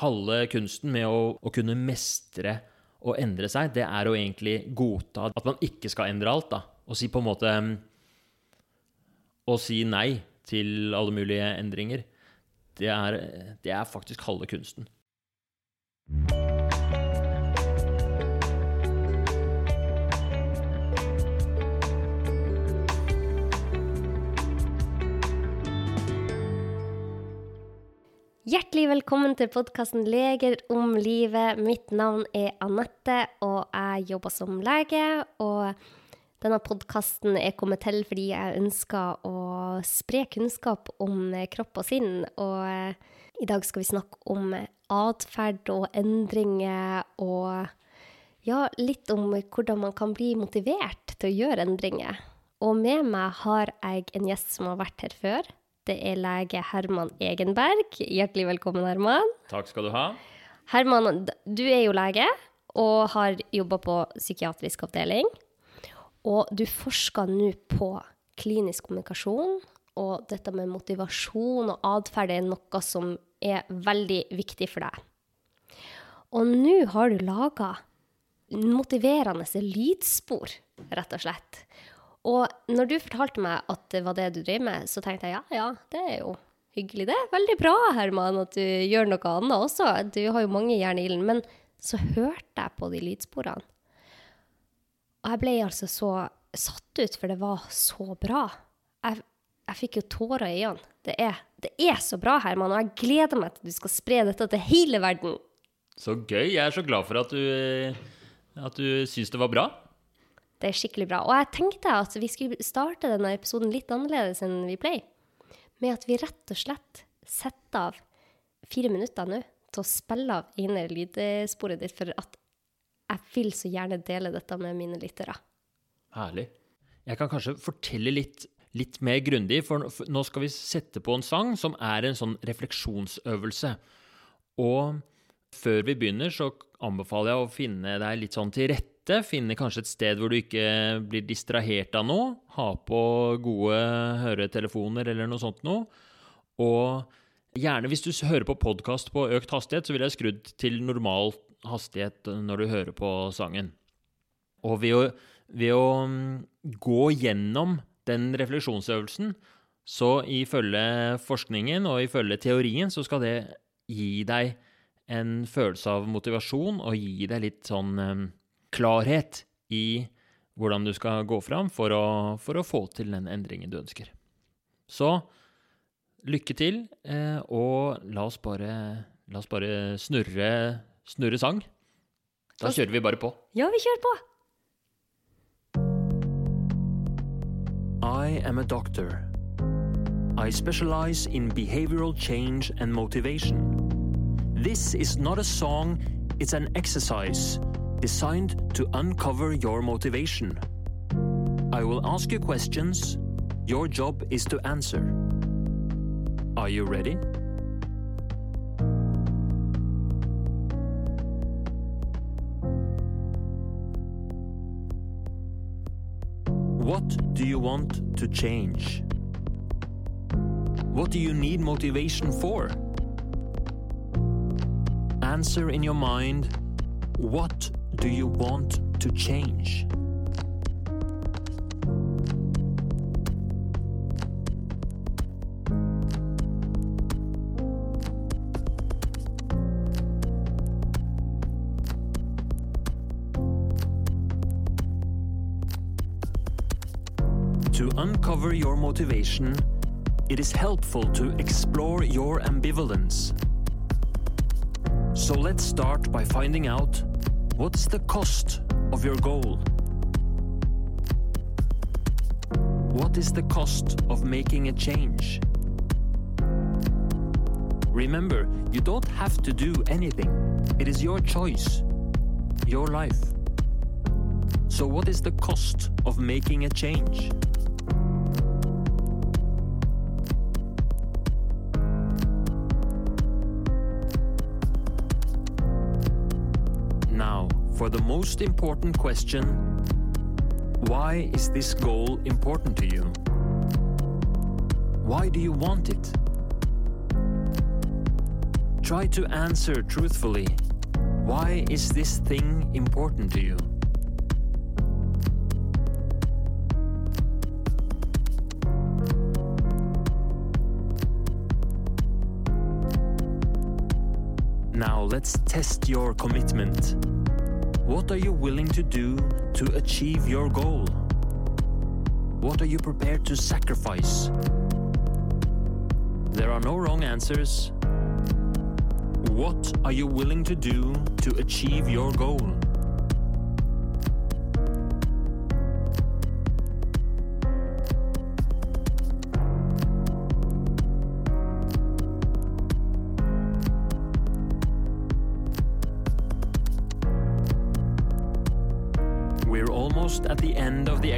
Halve kunsten med å, å kunne mestre og endre seg, det er å egentlig godta at man ikke skal endre alt, da. Og si på en måte Å si nei til alle mulige endringer. Det er, det er faktisk halve kunsten. Hjertelig velkommen til podkasten 'Leger om livet'. Mitt navn er Anette, og jeg jobber som lege. Og denne podkasten er kommet til fordi jeg ønsker å spre kunnskap om kropp og sinn. Og eh, i dag skal vi snakke om atferd og endringer, og ja, litt om hvordan man kan bli motivert til å gjøre endringer. Og med meg har jeg en gjest som har vært her før. Det er lege Herman Egenberg. Hjertelig velkommen, Herman. Takk skal du ha. Herman, du er jo lege og har jobba på psykiatrisk avdeling. Og du forsker nå på klinisk kommunikasjon, og dette med motivasjon og atferd er noe som er veldig viktig for deg. Og nå har du laga motiverende lydspor, rett og slett. Og når du fortalte meg at det var det du driver med, så tenkte jeg ja, ja, det er jo hyggelig. Det veldig bra, Herman, at du gjør noe annet også. Du har jo mange jern i ilden. Men så hørte jeg på de lydsporene. Og jeg ble altså så satt ut, for det var så bra. Jeg, jeg fikk jo tårer i øynene. Det er, det er så bra, Herman, og jeg gleder meg til du skal spre dette til hele verden. Så gøy. Jeg er så glad for at du, at du syns det var bra. Det er skikkelig bra. Og jeg tenkte at vi skulle starte denne episoden litt annerledes enn vi pleier. Med at vi rett og slett setter av fire minutter nå til å spille av ene lydsporet ditt, for at jeg vil så gjerne dele dette med mine lyttere. Herlig. Jeg kan kanskje fortelle litt, litt mer grundig, for nå skal vi sette på en sang som er en sånn refleksjonsøvelse. Og før vi begynner, så anbefaler jeg å finne deg litt sånn til rette lite. Finne kanskje et sted hvor du ikke blir distrahert av noe. Ha på gode høretelefoner eller noe sånt noe. Og gjerne hvis du hører på podkast på økt hastighet, så vil jeg skrudd til normal hastighet når du hører på sangen. Og ved å, ved å mm, gå gjennom den refleksjonsøvelsen, så ifølge forskningen og ifølge teorien, så skal det gi deg en følelse av motivasjon og gi deg litt sånn mm, klarhet i hvordan du skal gå fram for å, for å få til den endringen du ønsker. Så lykke til, eh, og la oss bare, la oss bare snurre, snurre sang. Da kjører vi bare på. Ja, vi kjører på. I am a doctor. I specialize in behavioral change and motivation. This is not a song, it's an exercise designed to uncover your motivation. I will ask you questions. Your job is to answer. Are you ready? What do you want to change? What do you need motivation for? Answer in your mind what do you want to change? To uncover your motivation, it is helpful to explore your ambivalence. So let's start by finding out What's the cost of your goal? What is the cost of making a change? Remember, you don't have to do anything. It is your choice, your life. So, what is the cost of making a change? For the most important question why is this goal important to you? Why do you want it? Try to answer truthfully. Why is this thing important to you? Now let's test your commitment. What are you willing to do to achieve your goal? What are you prepared to sacrifice? There are no wrong answers. What are you willing to do to achieve your goal?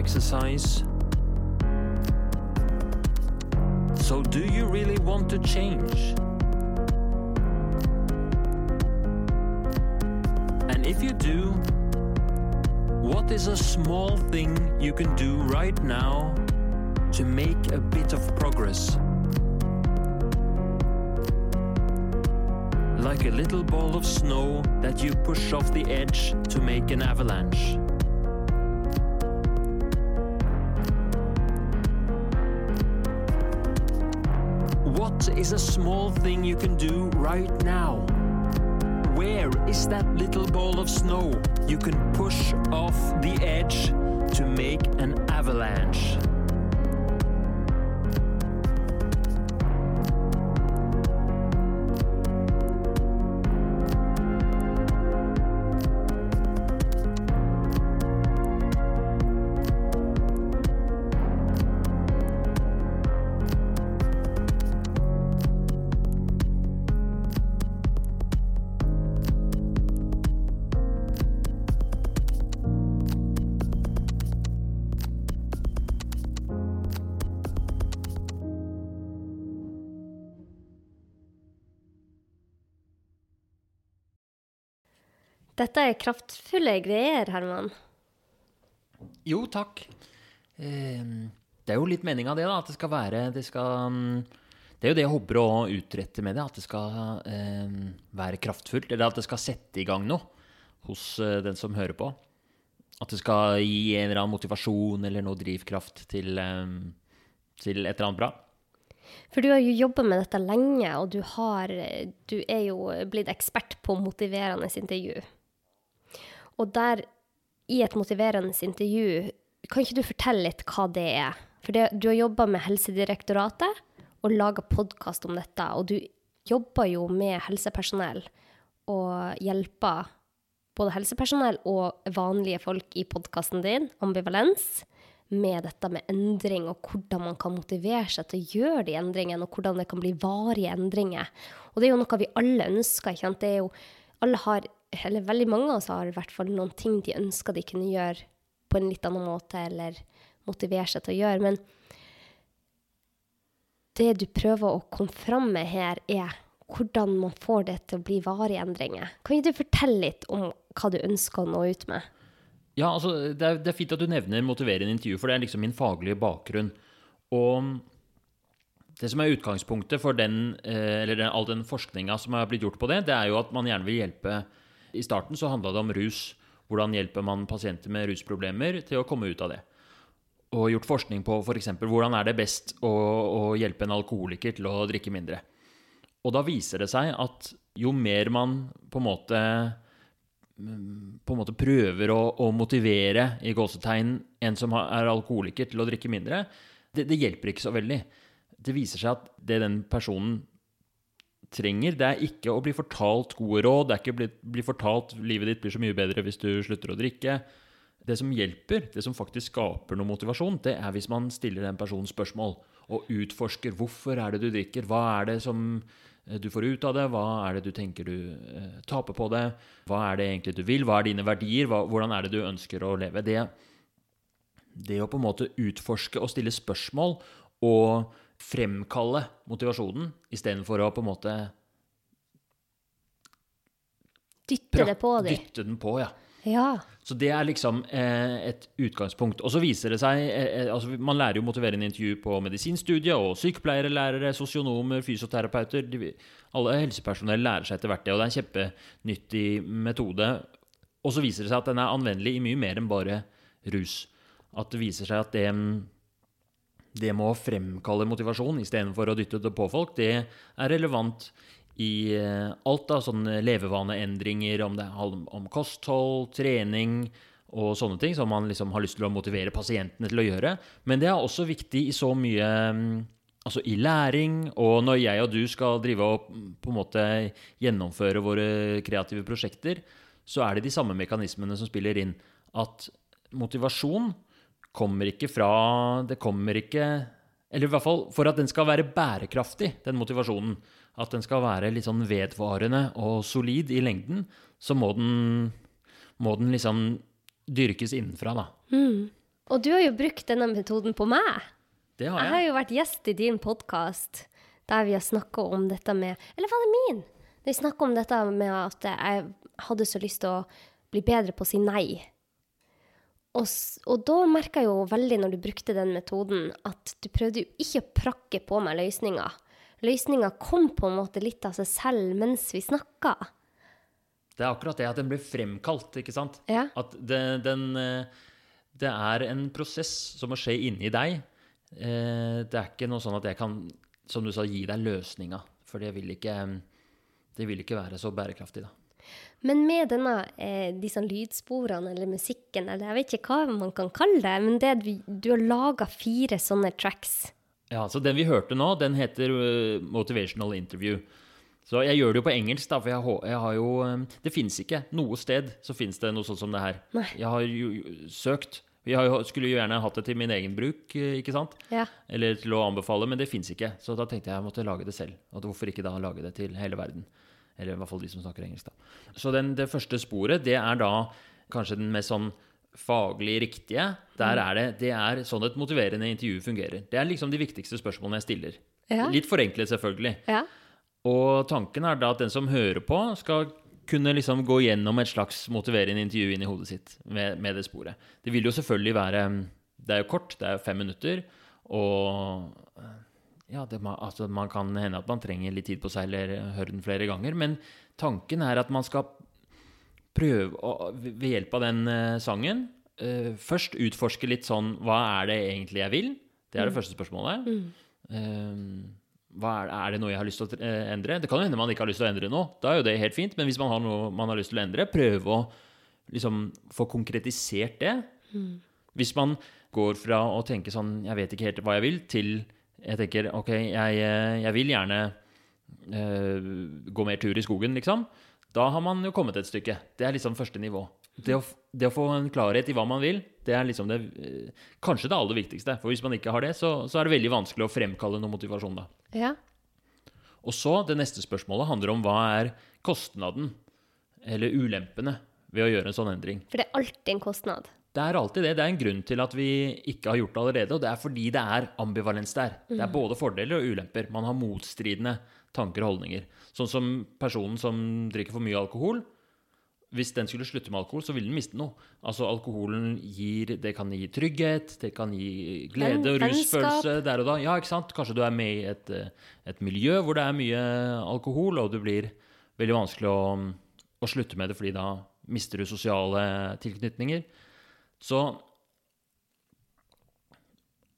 Exercise. So, do you really want to change? And if you do, what is a small thing you can do right now to make a bit of progress? Like a little ball of snow that you push off the edge to make an avalanche. Is a small thing you can do right now? Where is that little ball of snow you can push off the edge to make an avalanche? Dette er kraftfulle greier, Herman. Jo, takk. Eh, Det er jo litt meninga det, da. At det skal være Det, skal, det er jo det jeg håper å utrette med det. At det skal eh, være kraftfullt. Eller at det skal sette i gang noe hos eh, den som hører på. At det skal gi en eller annen motivasjon eller noe drivkraft til, eh, til et eller annet bra. For du har jo jobba med dette lenge, og du, har, du er jo blitt ekspert på motiverende intervju. Og der, i et motiverende intervju, kan ikke du fortelle litt hva det er? For det, du har jobba med Helsedirektoratet og laga podkast om dette, og du jobber jo med helsepersonell og hjelper både helsepersonell og vanlige folk i podkasten din, Ambivalens, med dette med endring og hvordan man kan motivere seg til å gjøre de endringene, og hvordan det kan bli varige endringer. Og det er jo noe vi alle ønsker. ikke sant? Det er jo, alle har, eller veldig mange av oss har i hvert fall noen ting de ønsker de kunne gjøre på en litt annen måte, eller motivere seg til å gjøre. Men det du prøver å komme fram med her, er hvordan man får det til å bli varige endringer. Kan ikke du fortelle litt om hva du ønsker å nå ut med? Ja, altså, det er, det er fint at du nevner motiverende intervju, for det er liksom min faglige bakgrunn. Og det som er utgangspunktet for den, eh, eller all den forskninga som er blitt gjort på det, det er jo at man gjerne vil hjelpe I starten så handla det om rus. Hvordan hjelper man pasienter med rusproblemer til å komme ut av det? Og gjort forskning på f.eks. hvordan er det best å, å hjelpe en alkoholiker til å drikke mindre. Og da viser det seg at jo mer man på en måte på en måte prøver å, å motivere i gåsetegn en som er alkoholiker til å drikke mindre, det, det, hjelper ikke så veldig. Det viser seg at det den personen trenger, det er ikke å bli fortalt gode råd, det er ikke å bli, bli fortalt livet ditt blir så mye bedre hvis du slutter å drikke. Det som hjelper, det som faktisk skaper noe motivasjon, det er hvis man stiller den personen spørsmål og utforsker hvorfor er det du drikker, hva er det som du får ut av det, hva er det du tenker du eh, taper på det, hva er det egentlig du vil, hva er dine verdier, hva, hvordan er det du ønsker å leve. Det, det å på en måte utforske og stille spørsmål og fremkalle motivasjonen istedenfor å på en måte Dytte det på dem. Dytte den på, ja. Ja. Så det er liksom eh, et utgangspunkt. Og så viser det seg eh, eh, altså Man lærer jo motiverende intervju på medisinstudiet, og sykepleiere, lærere, sosionomer, fysioterapeuter de, Alle helsepersonell lærer seg etter hvert det, og det er en kjempenyttig metode. Og så viser det seg at den er anvendelig i mye mer enn bare rus. At det viser seg at det det med å fremkalle motivasjon istedenfor å dytte det på folk, det er relevant i eh, alt av sånne levevaneendringer, om det handler om kosthold, trening og sånne ting, som man liksom har lyst til å motivere pasientene til å gjøre. Men det er også viktig i så mye mm, Altså i læring, og når jeg og du skal drive og mm, på en måte gjennomføre våre kreative prosjekter, så er det de samme mekanismene som spiller inn. At motivasjon kommer ikke fra Det kommer ikke Eller i hvert fall for at den skal være bærekraftig, den motivasjonen, at den skal være litt sånn vedvarende og solid i lengden, så må den, må den liksom dyrkes innenfra, da. Mm. Og du har jo brukt denne metoden på meg. Det har Jeg Jeg har jo vært gjest i din podkast der vi har snakka om dette med Eller var det min? Vi snakka om dette med at jeg hadde så lyst til å bli bedre på å si nei. Og, og da merka jeg jo veldig når du brukte den metoden, at du prøvde jo ikke å prakke på meg løsninger. Løsninga kom på en måte litt av seg selv mens vi snakka. Det er akkurat det at den blir fremkalt, ikke sant? Ja. At det, den eh, Det er en prosess som må skje inni deg. Eh, Det er ikke noe sånn at jeg kan, som du sa, gi deg løsninga. For det vil ikke, det vil ikke være så bærekraftig, da. Men med denne, eh, disse lydsporene eller musikken, eller jeg vet ikke hva man kan kalle det, men det du, du har laga fire sånne tracks. Ja, så Den vi hørte nå, den heter uh, Motivational Interview. Så jeg gjør det jo på engelsk, da, for jeg, jeg har jo um, Det fins ikke noe sted så fins det noe sånt som det her. Nei. Jeg har jo jo søkt. Jeg jo, skulle jo gjerne hatt det til min egen bruk, eh, ikke sant? Ja. Eller til å anbefale, men det fins ikke. Så da tenkte jeg jeg måtte lage det selv. Og hvorfor ikke da lage det til hele verden? Eller i hvert fall de som snakker engelsk, da. Så den, det første sporet, det er da kanskje den mest sånn faglig riktige. Der er det, det er sånn et motiverende intervju fungerer. Det er liksom de viktigste spørsmålene jeg stiller. Ja. Litt forenklet, selvfølgelig. Ja. Og tanken er da at den som hører på, skal kunne liksom gå gjennom et slags motiverende intervju inn i hodet sitt med, med det sporet. Det vil jo selvfølgelig være Det er jo kort, det er jo fem minutter, og ja, det, altså, man kan hende at man trenger litt tid på seg eller høre den flere ganger, men tanken er at man skal prøve å, ved hjelp av den eh, sangen uh, først utforske litt sånn Hva er det egentlig jeg vil? Det er det første spørsmålet. Eh, hva er, er det noe jeg har lyst til å endre? Det kan jo hende man ikke har lyst til å endre noe. Da er jo det helt fint. Men hvis man har noe man har lyst til å endre, prøve å liksom få konkretisert det. Hvis man går fra å tenke sånn Jeg vet ikke helt hva jeg vil, til jeg tenker OK, jeg, eh, jeg vil gjerne eh, gå mer tur i skogen, liksom. Da har man jo kommet et stykke. Det er liksom første nivå. Det å, det å få en klarhet i hva man vil, det er liksom det eh, kanskje det aller viktigste. For hvis man ikke har det, så, så er det veldig vanskelig å fremkalle noe motivasjon da. ja. Og så, det neste spørsmålet handler om hva er kostnaden, eller ulempene, ved å gjøre en sånn endring. For det er alltid en kostnad. Det er alltid det. Det er en grunn til at vi ikke har gjort det allerede, og det er fordi det er ambivalens der. Det er både fordeler og ulemper. Man har motstridende tanker og holdninger. Sånn som personen som drikker for mye alkohol. Hvis den skulle slutte med alkohol, så vil den miste noe. Altså Alkoholen gir Det kan gi trygghet, det kan gi glede og rusfølelse der og da. Ja, ikke sant? Kanskje du er med i et, eh, et miljø hvor det er mye alkohol, og det blir veldig vanskelig å, å slutte med det, fordi da mister du sosiale tilknytninger. Så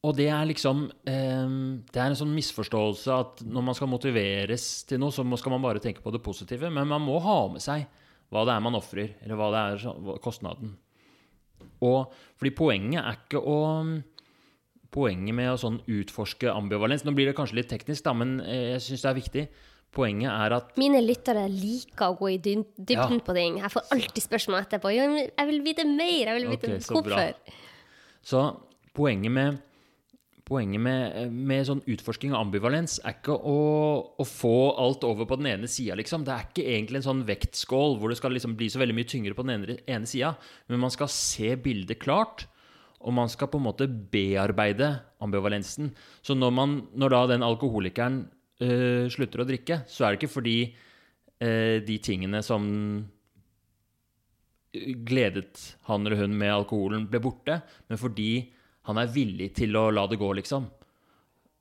Og det er liksom eh, Det er en sånn misforståelse at når man skal motiveres til noe, så skal man bare tenke på det positive. Men man må ha med seg hva det er man ofrer, eller hva det er kostnaden. Og fordi poenget er ikke å Poenget med å sånn utforske ambivalens Nå blir det kanskje litt teknisk, da, men eh, jeg syns det er viktig. Poenget er at Mine lyttere liker å gå i dybden Ja. på ting. Jeg får alltid spørsmål etterpå. Jeg vil vite mer. Jeg vil vite okay, så hvorfor. Så poenget med Poenget med, med sånn utforsking av ambivalens er ikke å, å få alt over på den ene sida, liksom. Det er ikke egentlig en sånn vektskål hvor det skal liksom bli så veldig mye tyngre på den ene, ene sida. Men man skal se bildet klart, og man skal på en måte bearbeide ambivalensen. Så når, man, når da den alkoholikeren øh, slutter å drikke, så er det ikke fordi uh, de tingene som gledet han eller hun med alkoholen ble borte, men fordi han er villig til å la det gå, liksom.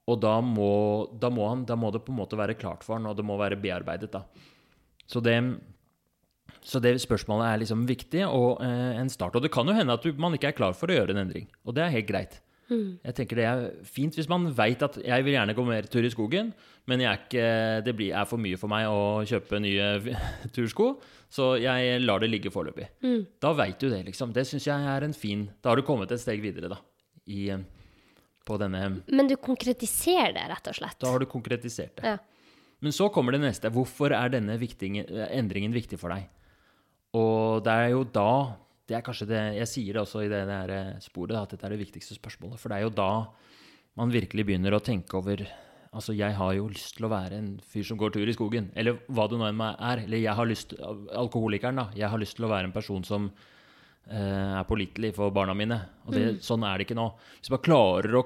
Og da må, da må, han, da må det på en måte være klart for han, og det må være bearbeidet, da. Så det, så det spørsmålet er liksom viktig, og eh, en start. Og det kan jo hende at du, man ikke er klar for å gjøre en endring, og det er helt greit. Jeg tenker Det er fint hvis man veit at jeg vil gjerne gå mer tur i skogen, men jeg er ikke, det blir, er for mye for meg å kjøpe nye tursko, så jeg lar det ligge foreløpig. Da veit du det, liksom. Det syns jeg er en fin Da har du kommet et steg videre, da. I, på denne Men du konkretiserer det, rett og slett. Da har du konkretisert det. Ja. Men så kommer det neste. Hvorfor er denne endringen viktig for deg? Og det er jo da det er kanskje det, Jeg sier det også i det der eh, sporet, at dette er det viktigste spørsmålet. For det er jo da man virkelig begynner å tenke over Altså, jeg har jo lyst til å være en fyr som går tur i skogen. Eller hva det nå enn er. Eller jeg har lyst Alkoholikeren, da. Jeg har lyst til å være en person som eh, er pålitelig for barna mine. Og det, sånn er det ikke nå. Hvis man klarer å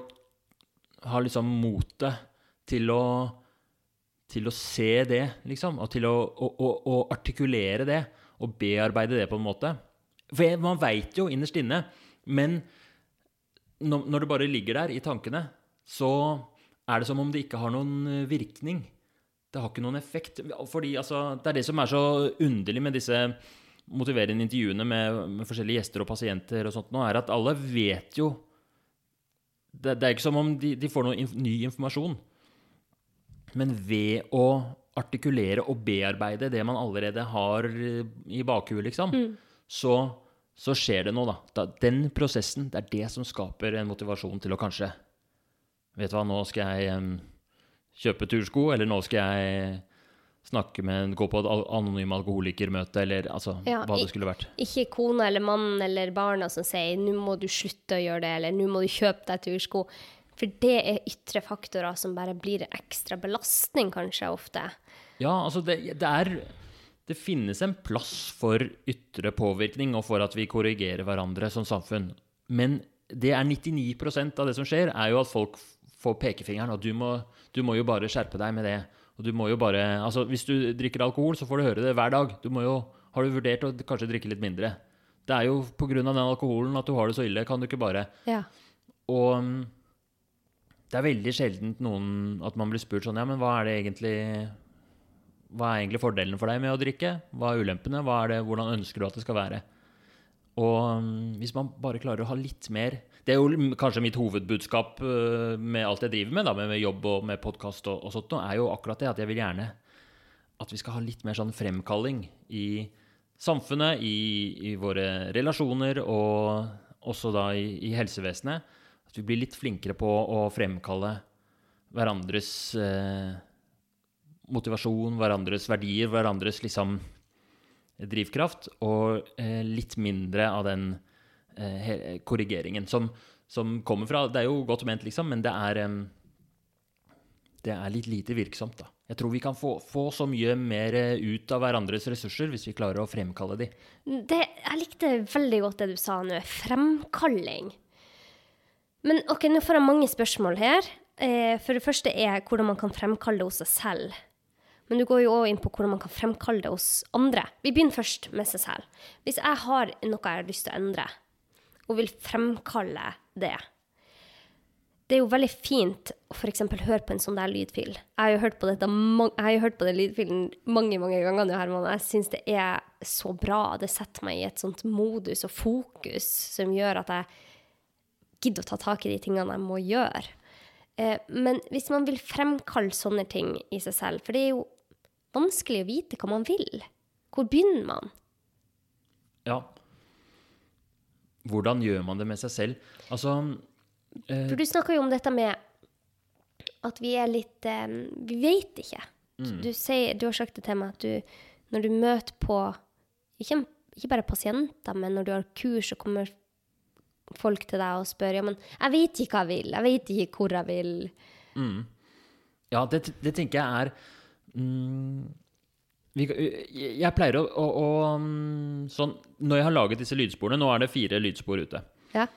ha liksom motet til å til å se det, liksom, og til å, å, å, å artikulere det, og bearbeide det på en måte. For man veit jo innerst inne, men når, det bare ligger der i tankene, så er det som om det ikke har noen eh, virkning. Det har ikke noen effekt. Fordi altså, Det er det som er så underlig med disse motiverende intervjuene med, med forskjellige gjester og pasienter, og sånt nå, er at alle vet jo Det, det er ikke som om de, de får noen inf ny informasjon. Men ved å artikulere og bearbeide det man allerede har i bakhuet, liksom, så, så skjer det noe, da. Den prosessen, det er det som skaper en motivasjon til å kanskje Vet du hva, nå skal jeg um, kjøpe tursko, eller nå skal jeg snakke med, gå på et anonym alkoholikermøte, eller altså Ja, hva det skulle vært. Ikke kona eller mannen eller barna som sier 'nå må du slutte å gjøre det', eller 'nå må du kjøpe deg tursko'. For det er ytre faktorer som bare blir en ekstra belastning, kanskje, ofte. Ja, altså det, det er Det finnes en plass for ytre påvirkning og for at vi korrigerer hverandre som samfunn. Men det er 99% av det som skjer, er jo at folk får pekefingeren. Og du må, du må jo bare skjerpe deg med det. Og du må jo bare Altså, hvis du drikker alkohol, så får du høre det hver dag. Du må jo Har du vurdert å kanskje drikke litt mindre? Det er jo av den alkoholen at du har det så ille. Kan du ikke bare Ja. og mm, det er veldig sjeldent noen at man blir spurt sånn Ja, men hva er det egentlig Hva er egentlig fordelen for deg med å drikke? Hva er ulempene? Hva er det, hvordan ønsker du at det skal være? Og mm, hvis man bare klarer å ha litt mer Det er jo kanskje mitt hovedbudskap øh, med alt jeg driver med, da, med, jobb og med podkast og, og sånt, er jo akkurat det at jeg vil gjerne at vi skal ha litt mer sånn fremkalling i samfunnet, i, i våre relasjoner og også da i, i helsevesenet. At vi blir litt flinkere på å fremkalle hverandres eh, motivasjon, hverandres verdier, hverandres liksom drivkraft, og eh, litt mindre av den eh, korrigeringen som, som kommer fra Det er jo godt ment, liksom, men det er em, det er litt lite virksomt, da. Jeg tror vi kan få, få så mye mer eh, ut av hverandres ressurser hvis vi klarer å fremkalle de. Det, jeg likte veldig godt det du sa nå. Fremkalling. Men ok, nå får jeg mange spørsmål her. Eh, for det første er hvordan man kan fremkalle det hos seg selv. Men du går jo òg inn på hvordan man kan fremkalle det hos andre. Vi begynner først med seg selv. Hvis jeg har noe jeg har lyst til å endre, og vil fremkalle det Det er jo veldig fint å f.eks. høre på en sånn der lydfil. Jeg har jo hørt på, dette, jeg hørt på den lydfilen mange mange ganger nå, Herman. Jeg syns det er så bra. Det setter meg i et sånt modus og fokus som gjør at jeg gidder å ta tak i de tingene jeg må gjøre. Eh, men hvis man vil fremkalle sånne ting i seg selv, for det er jo vanskelig å vite hva man vil. Hvor begynner man? Ja. Hvordan gjør man det med seg selv? Altså eh, For du snakker jo om dette med at vi er litt eh, Vi vet ikke. Du, sier, du har sagt det til meg at du, når du møter på ikke, ikke bare pasienter, men når du har kurs, så kommer folk til deg og spør ja, men jeg vet ikke hva jeg vil. Jeg vet ikke hvor jeg vil. Ja, det, det tenker jeg er mm, vi, Jeg pleier å, å, å mm, sånn, Når jeg har laget disse lydsporene Nå er det fire lydspor ute. Ja.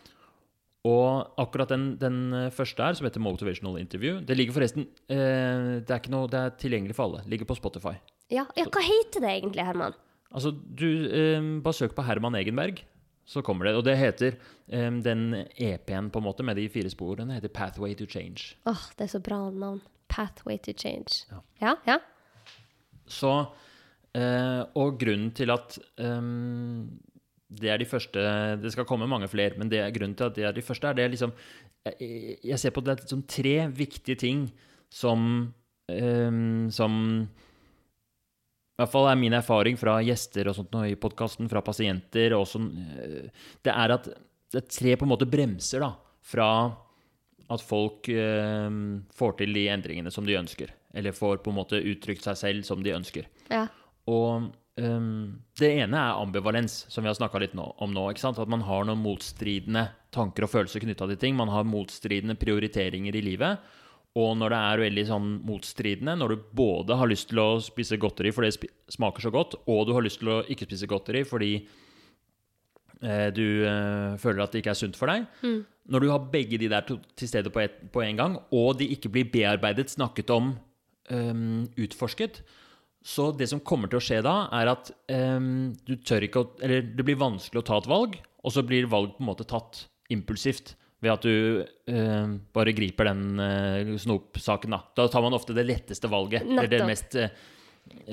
Og akkurat den, den første her, som heter Motivational Interview Det ligger forresten eh, det, er noe, det er tilgjengelig for alle. Ligger på Spotify. Ja, ja, hva heter det egentlig, Herman? Altså, du eh, bare søk på Herman Egenberg, så kommer det. Og det heter eh, den EP-en på en måte med de fire sporene heter 'Pathway to Change'. Åh, det er så bra navn. Pathway to change. Ja. Ja, ja. Så eh, Og grunnen til at um, det er de første Det skal komme mange flere, men det er grunnen til at det er de første, er det liksom Jeg, jeg ser på det som tre viktige ting som um, Som i hvert fall er min erfaring fra gjester og sånt nå i podkasten, fra pasienter og sånn, eh, Det er at det er tre på en måte bremser da, fra at folk eh, får til de endringene som de ønsker. Eller får på en måte uttrykt seg selv som de ønsker. ja. Og ehm, det ene er ambivalens, som vi har snakka litt nå, om nå. At man har noen motstridende tanker og følelser knytta til ting. Man har motstridende prioriteringer i livet. Og når det er veldig sånn motstridende, når du både har lyst til å spise godteri fordi det smaker så godt, og du har lyst til å ikke spise godteri fordi eh, du eh, føler at det ikke er sunt for deg Når du har begge de der til stede på, et, på en gang, og de ikke blir bearbeidet, snakket om, um, utforsket, så det som kommer til å skje da, er at um, du tør ikke å Eller det blir vanskelig å ta et valg, og så blir valg på en måte tatt impulsivt. Ved at du uh, bare griper den uh, snopsaken, da. Da tar man ofte det letteste valget. Eller det mest eh,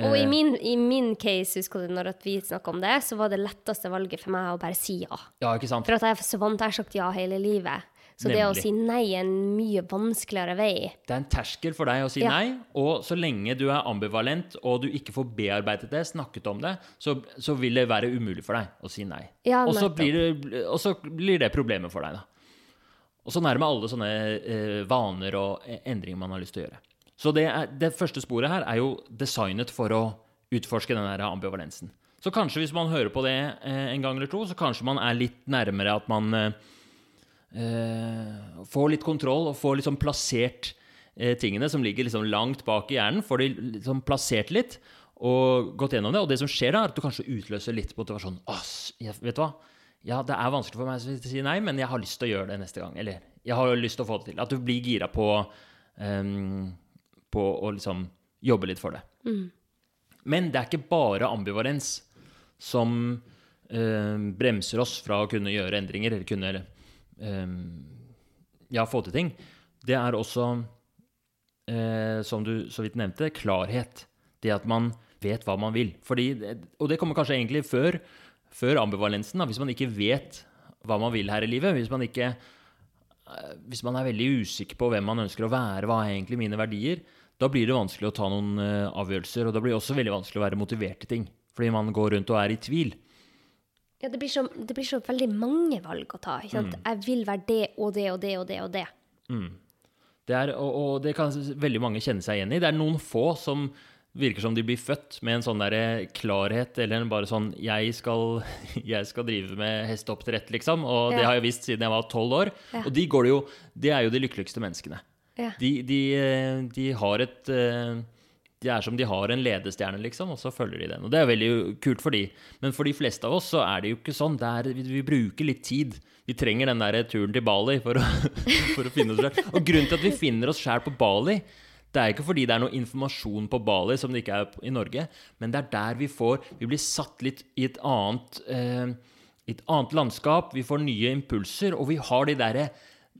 Og i min, i min case, husker du når vi snakka om det, så var det letteste valget for meg å bare si ja. Ja, ikke sant? For at jeg er så vant til å ha sagt ja hele livet. Så det å si nei er en mye vanskeligere vei. Det er en terskel for deg å si Ja. nei, og så lenge du er ambivalent og du ikke får bearbeidet det, snakket om det, så, så vil det være umulig for deg å si nei. Ja, og, så blir det, og så blir det problemet for deg, da. Og sånn er det med alle sånne eh, vaner og eh, endringer man har lyst til å gjøre. Så det, er, det første sporet her er jo designet for å utforske den der ambivalensen. Så kanskje hvis man hører på det eh, en gang eller to, så kanskje man er litt nærmere at man eh, eh, får litt kontroll og får liksom plassert eh, tingene som ligger liksom langt bak i hjernen. Får de liksom plassert litt og gått gjennom det. Og det som skjer da, er at du kanskje utløser litt motivasjon. Ass, jeg, vet du hva? Ja, det er vanskelig for meg å si nei, men jeg har lyst til å gjøre det neste gang. Eller jeg har lyst til å få det til. At du blir gira på, ehm, på å liksom jobbe litt for det. Men det er ikke bare ambivalens som eh, bremser oss fra å kunne gjøre endringer, eller kunne eh, ja, få til ting. Det er også, eh, som du så vidt nevnte, klarhet. Det at man vet hva man vil. Fordi, og det kommer kanskje egentlig før, før ambivalensen. Da. Hvis man ikke vet hva man vil her i livet, hvis man ikke eh, hvis man er veldig usikker på hvem man ønsker å være, hva er egentlig mine verdier, da blir det vanskelig å ta noen eh, avgjørelser. Og da blir det også veldig vanskelig å være motivert til ting. Fordi man går rundt og er i tvil. Ja, det blir, så, det blir så veldig mange valg å ta. Ikke sant? Jeg vil være det og det og det og det og det. Det er, og, og det kan veldig mange kjenne seg igjen i. Det er noen få som virker som de blir født med en sånn der klarhet, eller bare sånn jeg skal, jeg skal drive med hesteoppdrett, liksom. Og det har jeg visst siden jeg var tolv år. Ja. Og de går det jo Det er jo de lykkeligste menneskene. De, de, eh, de har et eh, De er som de har en ledestjerne, liksom, og så følger de den. Og det er veldig kult for de. Men for de fleste av oss så er det jo ikke sånn. Er, vi, vi bruker litt tid. Vi trenger den der turen til Bali for å, for å finne oss sjøl. Og grunnen til at vi finner oss sjæl på Bali, det er ikke fordi det er noe informasjon på Bali som det ikke er i Norge, men det er der vi får Vi blir satt litt i et annet eh, et annet landskap, vi får nye impulser, og vi har de derre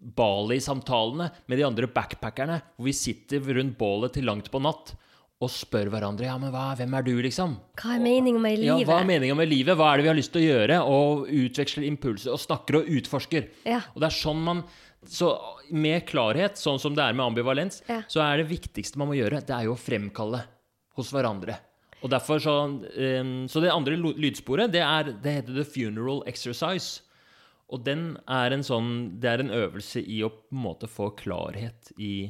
Bali-samtalene med de andre backpackerne, hvor vi sitter rundt bålet til langt på natt og spør hverandre ja, men hva, hvem er du, liksom? Hva er meningen med livet? Ja, hva er meninga med livet? Hva er det vi har lyst til å gjøre? Og utveksler impulser og snakker og utforsker. Ja. Og det er sånn man Så med klarhet, sånn som det er med ambivalens, Ja. så er det viktigste man må gjøre, det er jo å fremkalle hos hverandre. Og derfor så um, Så det andre lydsporet, det, er, det heter The Funeral Exercise. Og den er en sånn Det er en øvelse i å på en måte få klarhet i,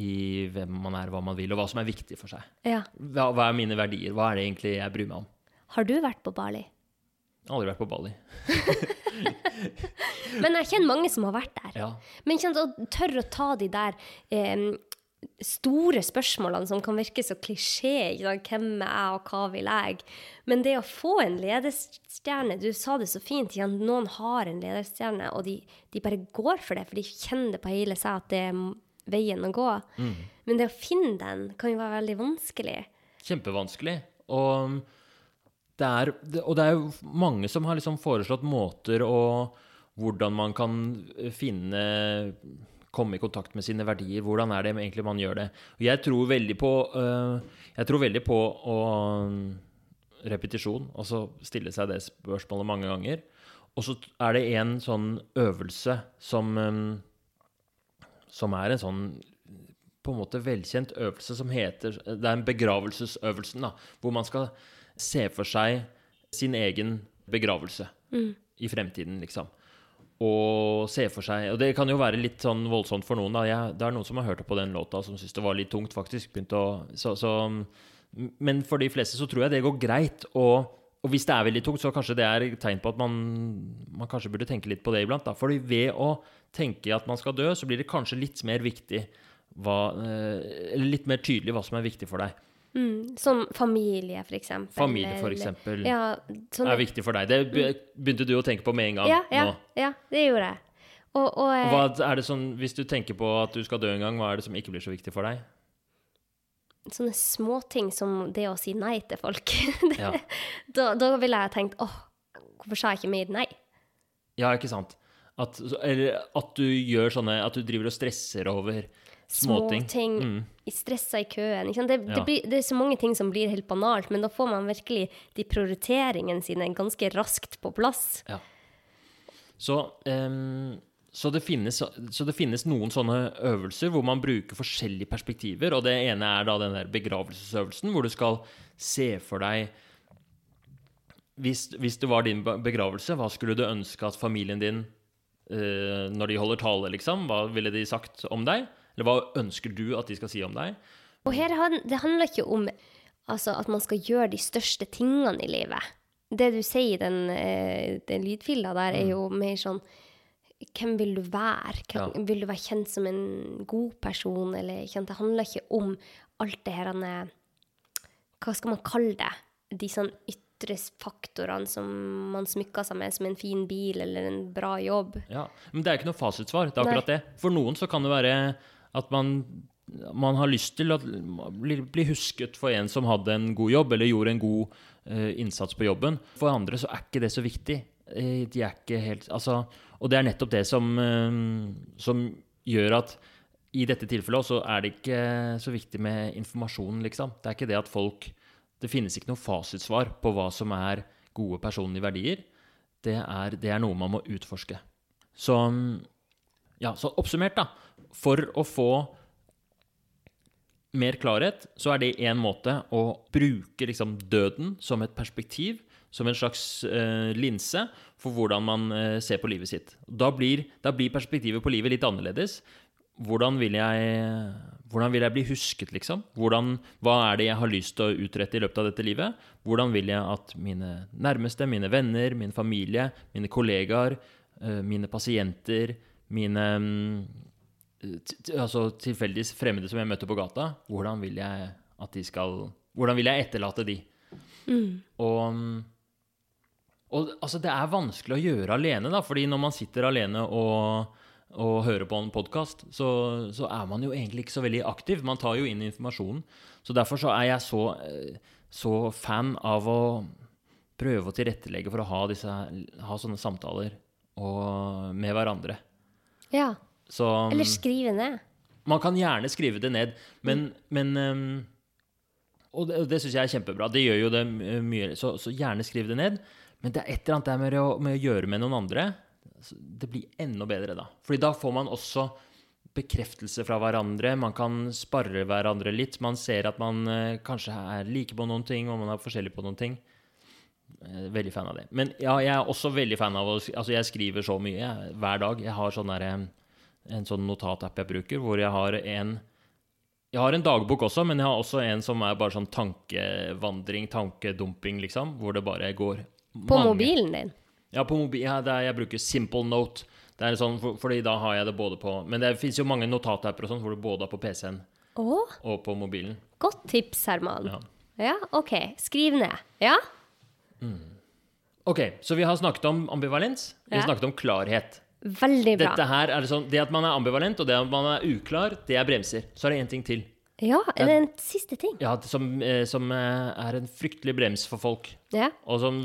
i hvem man er, hva man vil, og hva som er viktig for seg. Ja. Hva, hva er mine verdier? Hva er det egentlig jeg bryr meg om? Har du vært på Bali? Aldri vært på Bali. Men jeg kjenner mange som har vært der. Ja. Men å tørre å ta de der eh, store spørsmålene som kan virke så klisjé. Hvem er jeg, og hva vil jeg? Men det å få en ledestjerne Du sa det så fint. ikke? Noen har en ledestjerne, og de, de bare går for det, for de kjenner det på hele seg at det er veien å gå. Men det å finne den kan jo være veldig vanskelig. Kjempevanskelig. Og det er, og det er jo mange som har liksom foreslått måter å Hvordan man kan finne Komme i kontakt med sine verdier. Hvordan er det egentlig man gjør det? Og jeg tror veldig på øh, Jeg tror veldig på å repetisjon, altså stille seg det spørsmålet mange ganger. Og så er det en sånn øvelse som øhm, Som er en sånn på en måte velkjent øvelse som heter Det er en begravelsesøvelsen, da. Hvor man skal se for seg sin egen begravelse i fremtiden, liksom. Og se for seg Og det kan jo være litt sånn voldsomt for noen, da. Jeg, det er noen som har hørt på den låta som syns det var litt tungt, faktisk. Å så, så, Men for de fleste så tror jeg det går greit. Og, og hvis det er veldig tungt, så kanskje det er tegn på at man, man kanskje burde tenke litt på det iblant. Da. Fordi ved å tenke at man skal dø, så blir det kanskje litt mer viktig hva, eh, litt mer tydelig hva som er viktig for deg. Mm, som familie, for eksempel. Familie, for eksempel, Ja, sånn, er viktig for deg. Det begynte du å tenke på med en gang ja, ja, ja, det gjorde jeg. Og, og eh, Hva er det sånn, Hvis du tenker på at du skal dø en gang, hva er det som ikke blir så viktig for deg? sånne småting som det å si nei til folk. Ja, da, da ville jeg tenkt åh, hvorfor sa jeg ikke mer nei? ja ikke sant? At, eller at du gjør sånne At du driver og stresser over småting. Småting. Mm. Stressa i køen. Det, Ja. det, blir, det er så mange ting som blir helt banalt, men da får man virkelig de prioriteringene sine ganske raskt på plass. Ja. Så, um, så, det finnes, så det finnes noen sånne øvelser hvor man bruker forskjellige perspektiver. Og det ene er da den der begravelsesøvelsen, hvor du skal se for deg hvis, hvis det var din begravelse, hva skulle du ønske at familien din eh, Når de holder tale, liksom, hva ville de sagt om deg? Eller hva ønsker du at de skal si om deg? Og her, det handler ikke om altså, at man skal gjøre de største tingene i livet. Det du sier i den, eh, den lydfila der, er jo mer sånn Hvem vil du være? Hvem, Ja. Vil du være kjent som en god person? Eller? Det handler ikke om alt det her eh, Hva skal man kalle det? De sånn ytre faktorene som man smykker seg med, som en fin bil eller en bra jobb. Ja, Men det er ikke noe fasitsvar. Det er Nei. akkurat det. For noen så kan det være at man, man har lyst til å bli, bli husket for en som hadde en god jobb, eller gjorde en god uh, innsats på jobben. For andre så er ikke det så viktig. Eh, de er ikke helt Altså Og det er nettopp det som, eh, som gjør at i dette tilfellet også er det ikke så viktig med informasjonen, liksom. Det er ikke det at folk Det finnes ikke noe fasitsvar på hva som er gode personlige verdier. Det er, det er noe man må utforske. Så, ja, så oppsummert, da. For å få mer klarhet, så er det én måte å bruke liksom døden som et perspektiv, som en slags eh, linse for hvordan man eh, ser på livet sitt. Da blir, da blir perspektivet på livet litt annerledes. Hvordan vil jeg, hvordan vil jeg bli husket, liksom? Hvordan, hva er det jeg har lyst til å utrette i løpet av dette livet? Hvordan vil jeg at mine nærmeste, mine venner, min familie, mine kollegaer, eh, mine pasienter, mine mm, altså tilfeldig fremmede som jeg møter på gata, hvordan vil jeg at de skal Hvordan vil jeg etterlate de? Og, og altså, det er vanskelig å gjøre alene, da, fordi når man sitter alene og, og hører på en podkast, så, så er man jo egentlig ikke så veldig aktiv. Man tar jo inn informasjonen. Så derfor så er jeg så, eh, så fan av å prøve å tilrettelegge for å ha, disse, ha sånne samtaler og, med hverandre. Ja. Så Eller skrive ned. man kan gjerne skrive det ned, men, men um, Og det, det syns jeg er kjempebra. Det gjør jo det mye. Så, så gjerne skriv det ned. Men det er et eller annet der med å, med å gjøre med noen andre. Det blir enda bedre da. Fordi da får man også bekreftelse fra hverandre. Man kan sparre hverandre litt. Man ser at man eh, kanskje er like på noen ting, og man er forskjellig på noen ting. Eh, Veldig fan av det. Men ja, jeg er også veldig fan av å Altså, jeg skriver så mye jeg, hver dag. Jeg har sånn derre en sånn notatapp jeg bruker, hvor jeg har en Jeg har en dagbok også, men jeg har også en som er bare sånn tankevandring, tankedumping, liksom, hvor det bare går På mange- mobilen din. Ja, på mobil, ja, det er, jeg bruker Simple Note. Det er sånn, for, fordi da har jeg det både på Men det fins jo mange notatapper og sånn, hvor du både er på PC-en oh. og på mobilen. godt tips, Herman. Ja. Ja, OK. Skriv ned. Ja? Ok, så vi har snakket om ambivalens. Vi har Ja. snakket om klarhet. Veldig bra. Dette her er sånn, Det at man er ambivalent og det at man er uklar, det er bremser. Så er det én ting til. Ja, er det en siste ting? Ja, som, eh, som eh, er en fryktelig brems for folk, Ja, og som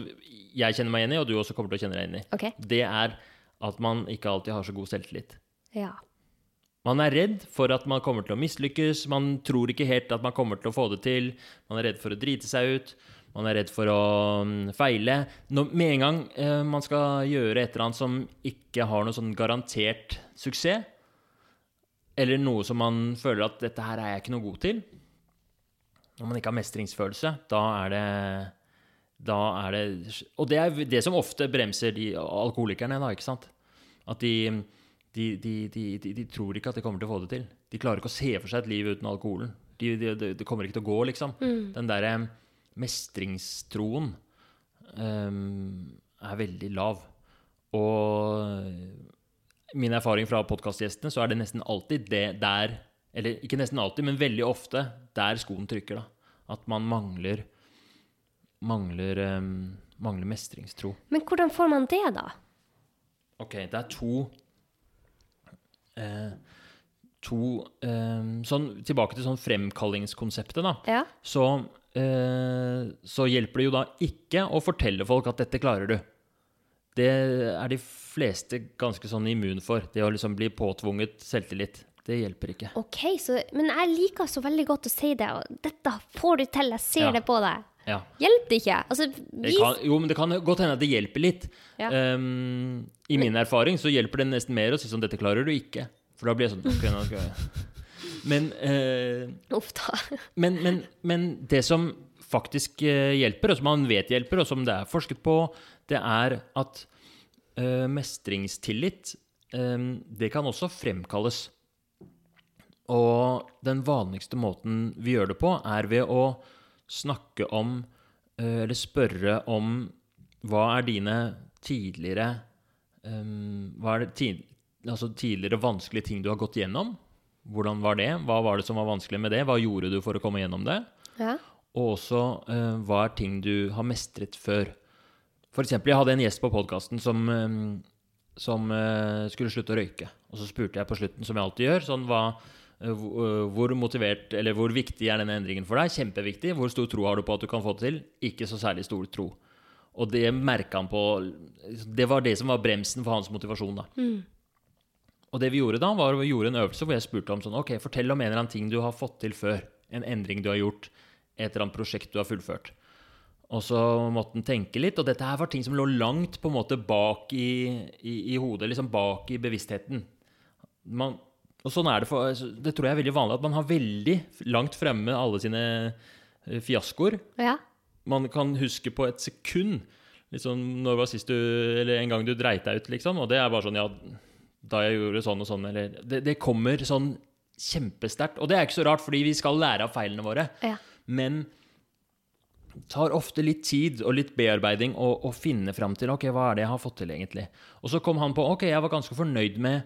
jeg kjenner meg igjen i, og du også kommer til å kjenne deg igjen i. Okay. Det er at man ikke alltid har så god selvtillit. Ja. Man er redd for at man kommer til å mislykkes, man tror ikke helt at man kommer til å få det til, man er redd for å drite seg ut, man er redd for å mm, feile. Når, med en gang eh, man skal gjøre et eller annet som ikke har noe sånn garantert suksess, eller noe som man føler at dette her er jeg ikke noe god til, når man ikke har mestringsfølelse, da er det da er det Og det er det som ofte bremser de alkoholikerne, da, ikke sant? At de de, de, de, tror ikke at de kommer til å få det til. De klarer ikke å se for seg et liv uten alkoholen. De, de, de, det kommer ikke til å gå, liksom. Den derre mestringstroen ehm, er veldig lav. Og min erfaring fra podkastgjestene, så er det nesten alltid det der Eller ikke nesten alltid, men veldig ofte der skoen trykker, da. At man mangler Mangler, um, mangler mestringstro. Men hvordan får man det, da? Ok, det er to eh, To eh, sånn, Tilbake til sånn fremkallingskonseptet, da. Ja. Så, så hjelper det jo da ikke å fortelle folk at 'dette klarer du'. Det er de fleste ganske sånn immun for. Det å liksom bli påtvunget selvtillit. Det hjelper ikke. OK, så Men jeg liker så veldig godt å si det. Og dette får du til, jeg ser Ja. det på deg. Ja. Hjelper det ikke? Altså, Det kan, jo, men det kan godt hende at det hjelper litt. Ja. Um, I min erfaring så hjelper det nesten mer å si sånn 'dette klarer du ikke'. For da blir jeg sånn ok, nå skal jeg. Men eh. Men, men, men det som faktisk eh, hjelper, og som man vet hjelper, og som det er forsket på, det er at eh, mestringstillit eh, Det kan også fremkalles. Og den vanligste måten vi gjør det på, er ved å snakke om eh, Eller spørre om hva er dine tidligere eh, Hva er det tid, altså tidligere vanskelige ting du har gått gjennom? Hvordan var det? Hva var det som var vanskelig med det? Hva gjorde du for å komme gjennom det? Ja. Og også eh, hva er ting du har mestret før? For eksempel, jeg hadde en gjest på podkasten som, eh, som eh, skulle slutte å røyke. Og så spurte jeg på slutten, som jeg alltid gjør, sånn hva eh, hvor- eh, motivert, eller hvor viktig er denne endringen for deg? Kjempeviktig. Hvor stor tro har du på at du kan få det til? Ikke så særlig stor tro. Og det merka han på Det var det som var bremsen for hans motivasjon, da. Og det vi gjorde da, var vi gjorde en øvelse hvor jeg spurte om sånn Ok, fortell om en eller annen ting du har fått til før. En endring du har gjort. Et eller annet prosjekt du har fullført. Og så måtte han tenke litt, og dette her var ting som lå langt på en måte bak i, i, i hodet. Liksom bak i bevisstheten. Man, og sånn er det for Det tror jeg er veldig vanlig at man har veldig langt fremme alle sine eh, fiaskoer. ja. Man kan huske på et sekund liksom, Når var sist du Eller en gang du dreit deg ut, liksom. Og det er bare sånn Ja, da jeg gjorde sånn og sånn, eller Det, det kommer sånn kjempesterkt. Og det er ikke så rart, fordi vi skal lære av feilene våre. Ja. Men tar ofte litt tid og litt bearbeiding å, finne fram til ok, hva er det jeg har fått til, egentlig. Og så kom han på ok, jeg var ganske fornøyd med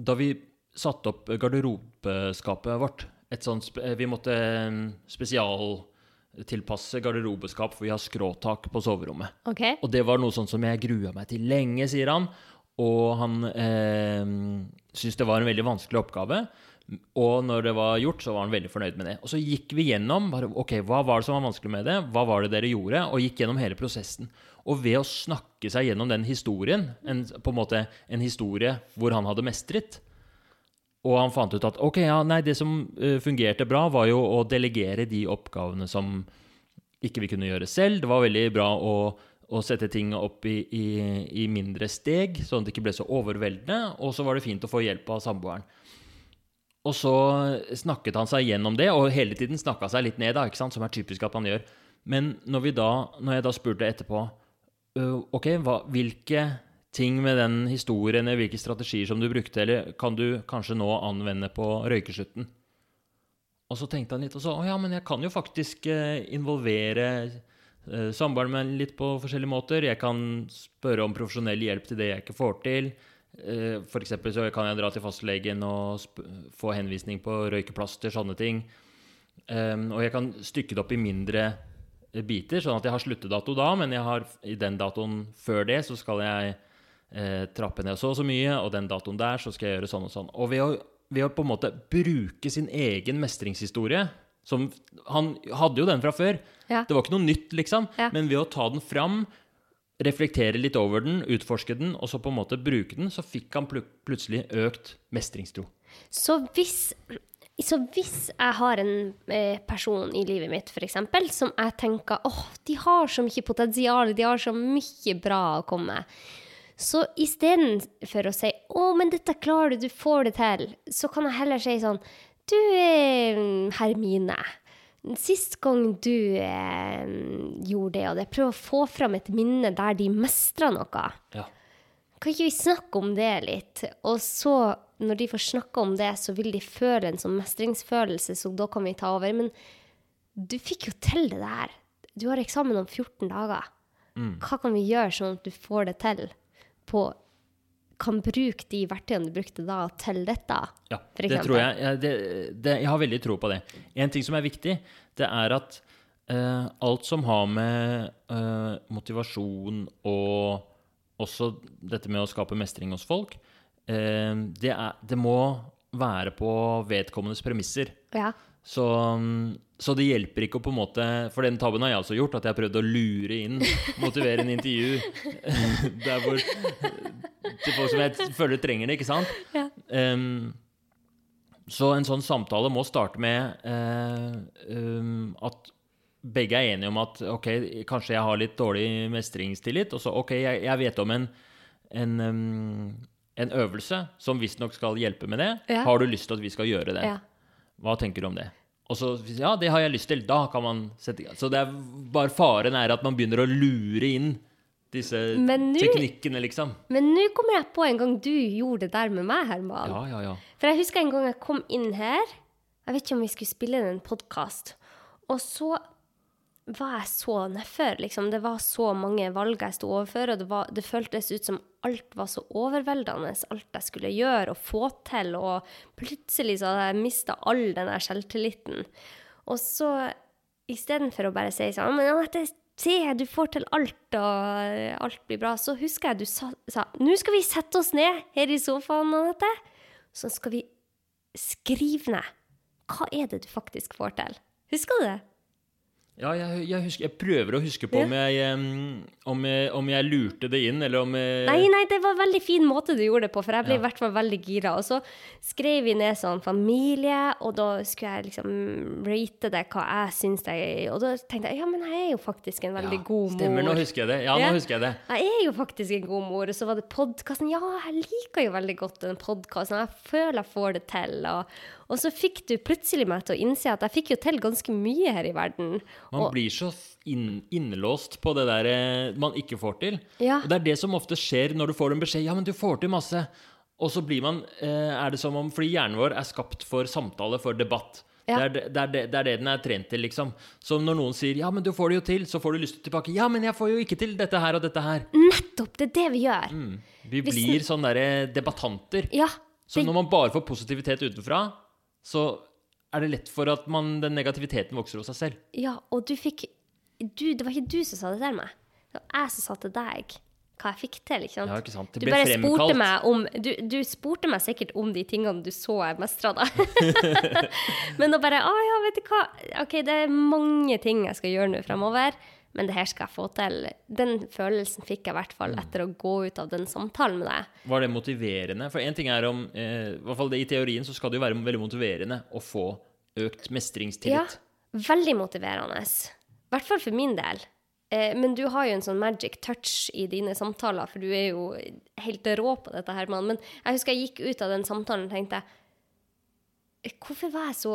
da vi satte opp garderobeskapet vårt. Et sånt, vi måtte eh, spesialtilpasse garderobeskap, for vi har skråtak på soverommet. Okay. Og det var noe sånn som jeg grua meg til lenge, sier han. Og han eh, syntes det var en veldig vanskelig oppgave. Og når det var gjort, så var han veldig fornøyd med det. Og så gikk vi gjennom bare, ok, hva var det som var vanskelig med det, hva var det dere gjorde, og gikk gjennom hele prosessen. Og ved å snakke seg gjennom den historien, en, på en måte en historie hvor han hadde mestret, og han fant ut at ok, ja, nei, det som eh, fungerte bra, var jo å delegere de oppgavene som ikke vi kunne gjøre selv. Det var veldig bra å, å sette ting opp i, i, i mindre steg, sånn at det ikke ble så overveldende. Og så var det fint å få hjelp av samboeren. Og så snakket han seg gjennom det, og hele tiden snakka seg litt ned, da, ikke sant? som er typisk at man gjør. Men når, vi da, når jeg da spurte etterpå «Øh, Ok, hva, hvilke ting med den historien eller hvilke strategier som du brukte, eller kan du kanskje nå anvende på røykeslutten? Og så tenkte han litt, og så Å ja, men jeg kan jo faktisk eh, involvere samboeren min litt på forskjellige måter. Jeg kan spørre om profesjonell hjelp til det jeg ikke får til. Eh, for eksempel så kan jeg dra til fastlegen og få henvisning på røykeplaster, sånne ting. Um, og jeg kan stykke det opp i mindre eh, biter, sånn at jeg har sluttedato da, men jeg har, i den datoen før det så skal jeg eh, trappe ned så og så mye, og den datoen der så skal jeg gjøre sånn og sånn. Og ved å ved å på en måte bruke sin egen mestringshistorie som, Han hadde jo den fra før. Ja. Det var ikke noe nytt, liksom. Ja. Men ved å ta den fram, reflektere litt over den, utforske den, og så på en måte bruke den, så fikk han pl plutselig økt mestringstro. Så hvis, så hvis jeg har en eh, person i livet mitt, f.eks., som jeg tenker åh, de har så mye potensial, de har så mye bra å komme med, så istedenfor å si 'Å, men dette klarer du, du får det til', så kan jeg heller si sånn 'Du, eh, Hermine'. Sist gang du eh, gjorde det og det, prøv å få fram et minne der de mestra noe. Ja. Kan ikke vi snakke om det litt? Og så, når de får snakke om det, så vil de føle en sånn mestringsfølelse, så da kan vi ta over. Men du fikk jo til det der. Du har eksamen om 14 dager. Hva kan vi gjøre sånn at du får det til? På, kan bruke de verktøyene du brukte da, til dette? Ja, det tror jeg. jeg det, det, jeg har veldig tro på det. En ting som er viktig, det er at eh, alt som har med eh, motivasjon og også dette med å skape mestring hos folk, eh, det, er, det må være på vedkommendes premisser. Ja. Så, så det hjelper ikke å på en måte For den tabben har jeg altså gjort, at jeg har prøvd å lure inn motiverende intervju der hvor Til folk som jeg føler trenger det, ikke sant? Ja. Um, så en sånn samtale må starte med uh, um, at begge er enige om at ok, kanskje jeg har litt dårlig mestringstillit, og så ok, jeg, jeg vet om en, en, um, en øvelse som visstnok skal hjelpe med det. Ja. Har du lyst til at vi skal gjøre det? ja. Hva tenker du om det? Og så, ja, det har jeg lyst til. Da kan man sette i gang. Så det er bare faren er at man begynner å lure inn disse nu, teknikkene, liksom. Men nå kommer jeg på en gang du gjorde det der med meg, Herman. Ja, ja, ja. For jeg husker en gang jeg kom inn her. Jeg vet ikke om vi skulle spille inn en podkast. Og så var jeg så nedfor. Liksom. Det var så mange valg jeg sto overfor, og det, var, det føltes ut som alt var så overveldende, alt jeg skulle gjøre og få til. Og plutselig så hadde jeg mista all den der selvtilliten. Og så istedenfor å bare si sånn Men Anette, se, du får til alt, og alt blir bra, så husker jeg du sa, sa Nå skal vi sette oss ned her i sofaen, Anette. Så skal vi skrive ned. Hva er det du faktisk får til? Husker du det? Ja, jeg, jeg, husker, jeg prøver å huske på om, jeg, om, om jeg lurte det inn, eller om jeg, Nei, nei, det var en veldig fin måte du gjorde det på, for jeg ble Ja. i hvert fall veldig gira. Og så skrev vi ned sånn familie, og da skulle jeg liksom rate det hva jeg syns jeg Og da tenkte jeg ja, men jeg er jo faktisk en veldig Ja, god mor. Stemmer, nå husker jeg det. Ja, Ja. nå husker jeg det. Jeg er jo faktisk en god mor. Og så var det podkasten. Ja, jeg liker jo veldig godt den podkasten. Jeg føler jeg får det til. Og, og så fikk du plutselig meg til å innse at jeg fikk jo til ganske mye her i verden. Man Og, blir så inn, innelåst på det der eh, man ikke får til. Ja. Og det er det som ofte skjer når du får en beskjed Ja, men du får til masse. Og så blir man eh, Er det som om Fordi hjernen vår er skapt for samtale, for debatt. Ja. Det, er, det, er det, det er det den er trent til, liksom. Så når noen sier 'ja, men du får det jo til', så får du lyst til tilbake 'ja, men jeg får jo ikke til dette her og dette her'. nettopp! Det er det vi gjør. Mm. Vi Hvis- blir sånne derre debattanter. Ja. Så når man bare får positivitet utenfra, så er det lett for at man, den negativiteten vokser hos seg selv. Ja, og du fikk du, Det var ikke du som sa det til meg. Det var jeg som sa til deg hva jeg fikk til. ikke sant? Ja, ikke sant? Det Du bare fremkalt. spurte meg om du, du spurte meg sikkert om de tingene du så jeg mestra, da. men da bare Å ja, vet du hva. OK, det er mange ting jeg skal gjøre nå fremover, men det her skal jeg få til. Den følelsen fikk jeg i hvert Mm. fall etter å gå ut av den samtalen med deg. Var det motiverende? For én ting er om eh, I hvert fall det, I teorien så skal det jo være veldig motiverende å få økt mestringstillit. Ja, veldig motiverende. I hvert fall for min del. Eh, men du har jo en sånn magic touch i dine samtaler, for du er jo helt rå på dette, Herman. Men jeg husker jeg gikk ut av den samtalen og tenkte Hvorfor var jeg så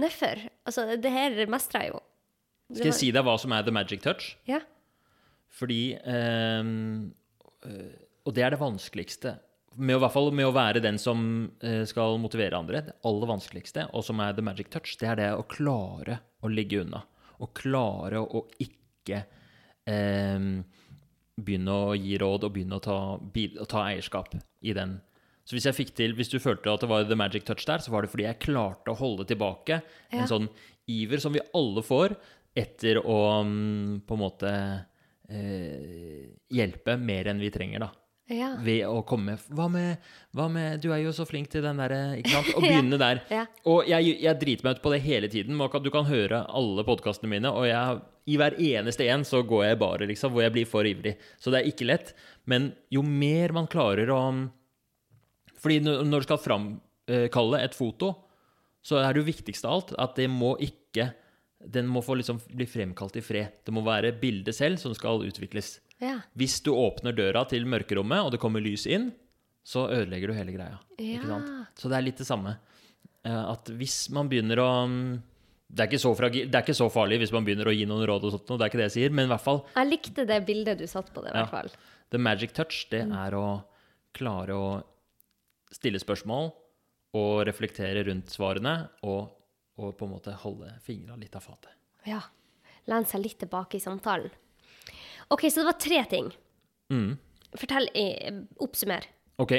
nedfor? Altså, det her mestrer jeg jo. Skal jeg si deg hva som er the magic touch? Ja. Fordi øh, Og det er det vanskeligste. Med, å- hvert fall med å være den som eh, skal motivere andre. Det aller vanskeligste, og som er the magic touch, det er det å klare å ligge unna. Å klare å ikke um, begynne å gi råd og begynne å ta, å ta eierskap i den. Så hvis jeg fikk til, hvis du følte at det var the magic touch der, så var det fordi jeg klarte å holde tilbake Ja. en sånn iver som vi alle får etter å mm, på en måte eh, hjelpe mer enn vi trenger, da. Ja. ved å komme hva med, hva med Du er jo så flink til den derre Ikke sant? Å begynne der. Ja. Og jeg, jeg driter meg ut på det hele tiden. Du kan høre alle podkastene mine, og jeg, i hver eneste en så går jeg bare, liksom, hvor jeg blir for ivrig. Så det er ikke lett. Men jo mer man klarer å Fordi når når du skal framkalle et foto, så er det jo viktigste av alt at det må ikke Den må få liksom bli fremkalt i fred. Det må være bildet selv som skal utvikles. Ja. Hvis du åpner døra til mørkerommet, og det kommer lys inn, så ødelegger du hele greia. Ikke Ja. sant? Så det er litt det samme. Eh, At hvis man begynner å mm, det er, ikke så det er ikke så farlig hvis man begynner å gi noen råd, og sånt, det er ikke det jeg sier, men i hvert fall Jeg likte det bildet du satt på det, i hvert fall. the magic touch, det er å klare å stille spørsmål og reflektere rundt svarene, og, og på en måte holde fingra litt av fatet. Ja. Lene seg litt tilbake i samtalen. OK, så det var tre ting. Mm. Fortell, eh, oppsummer. Ok.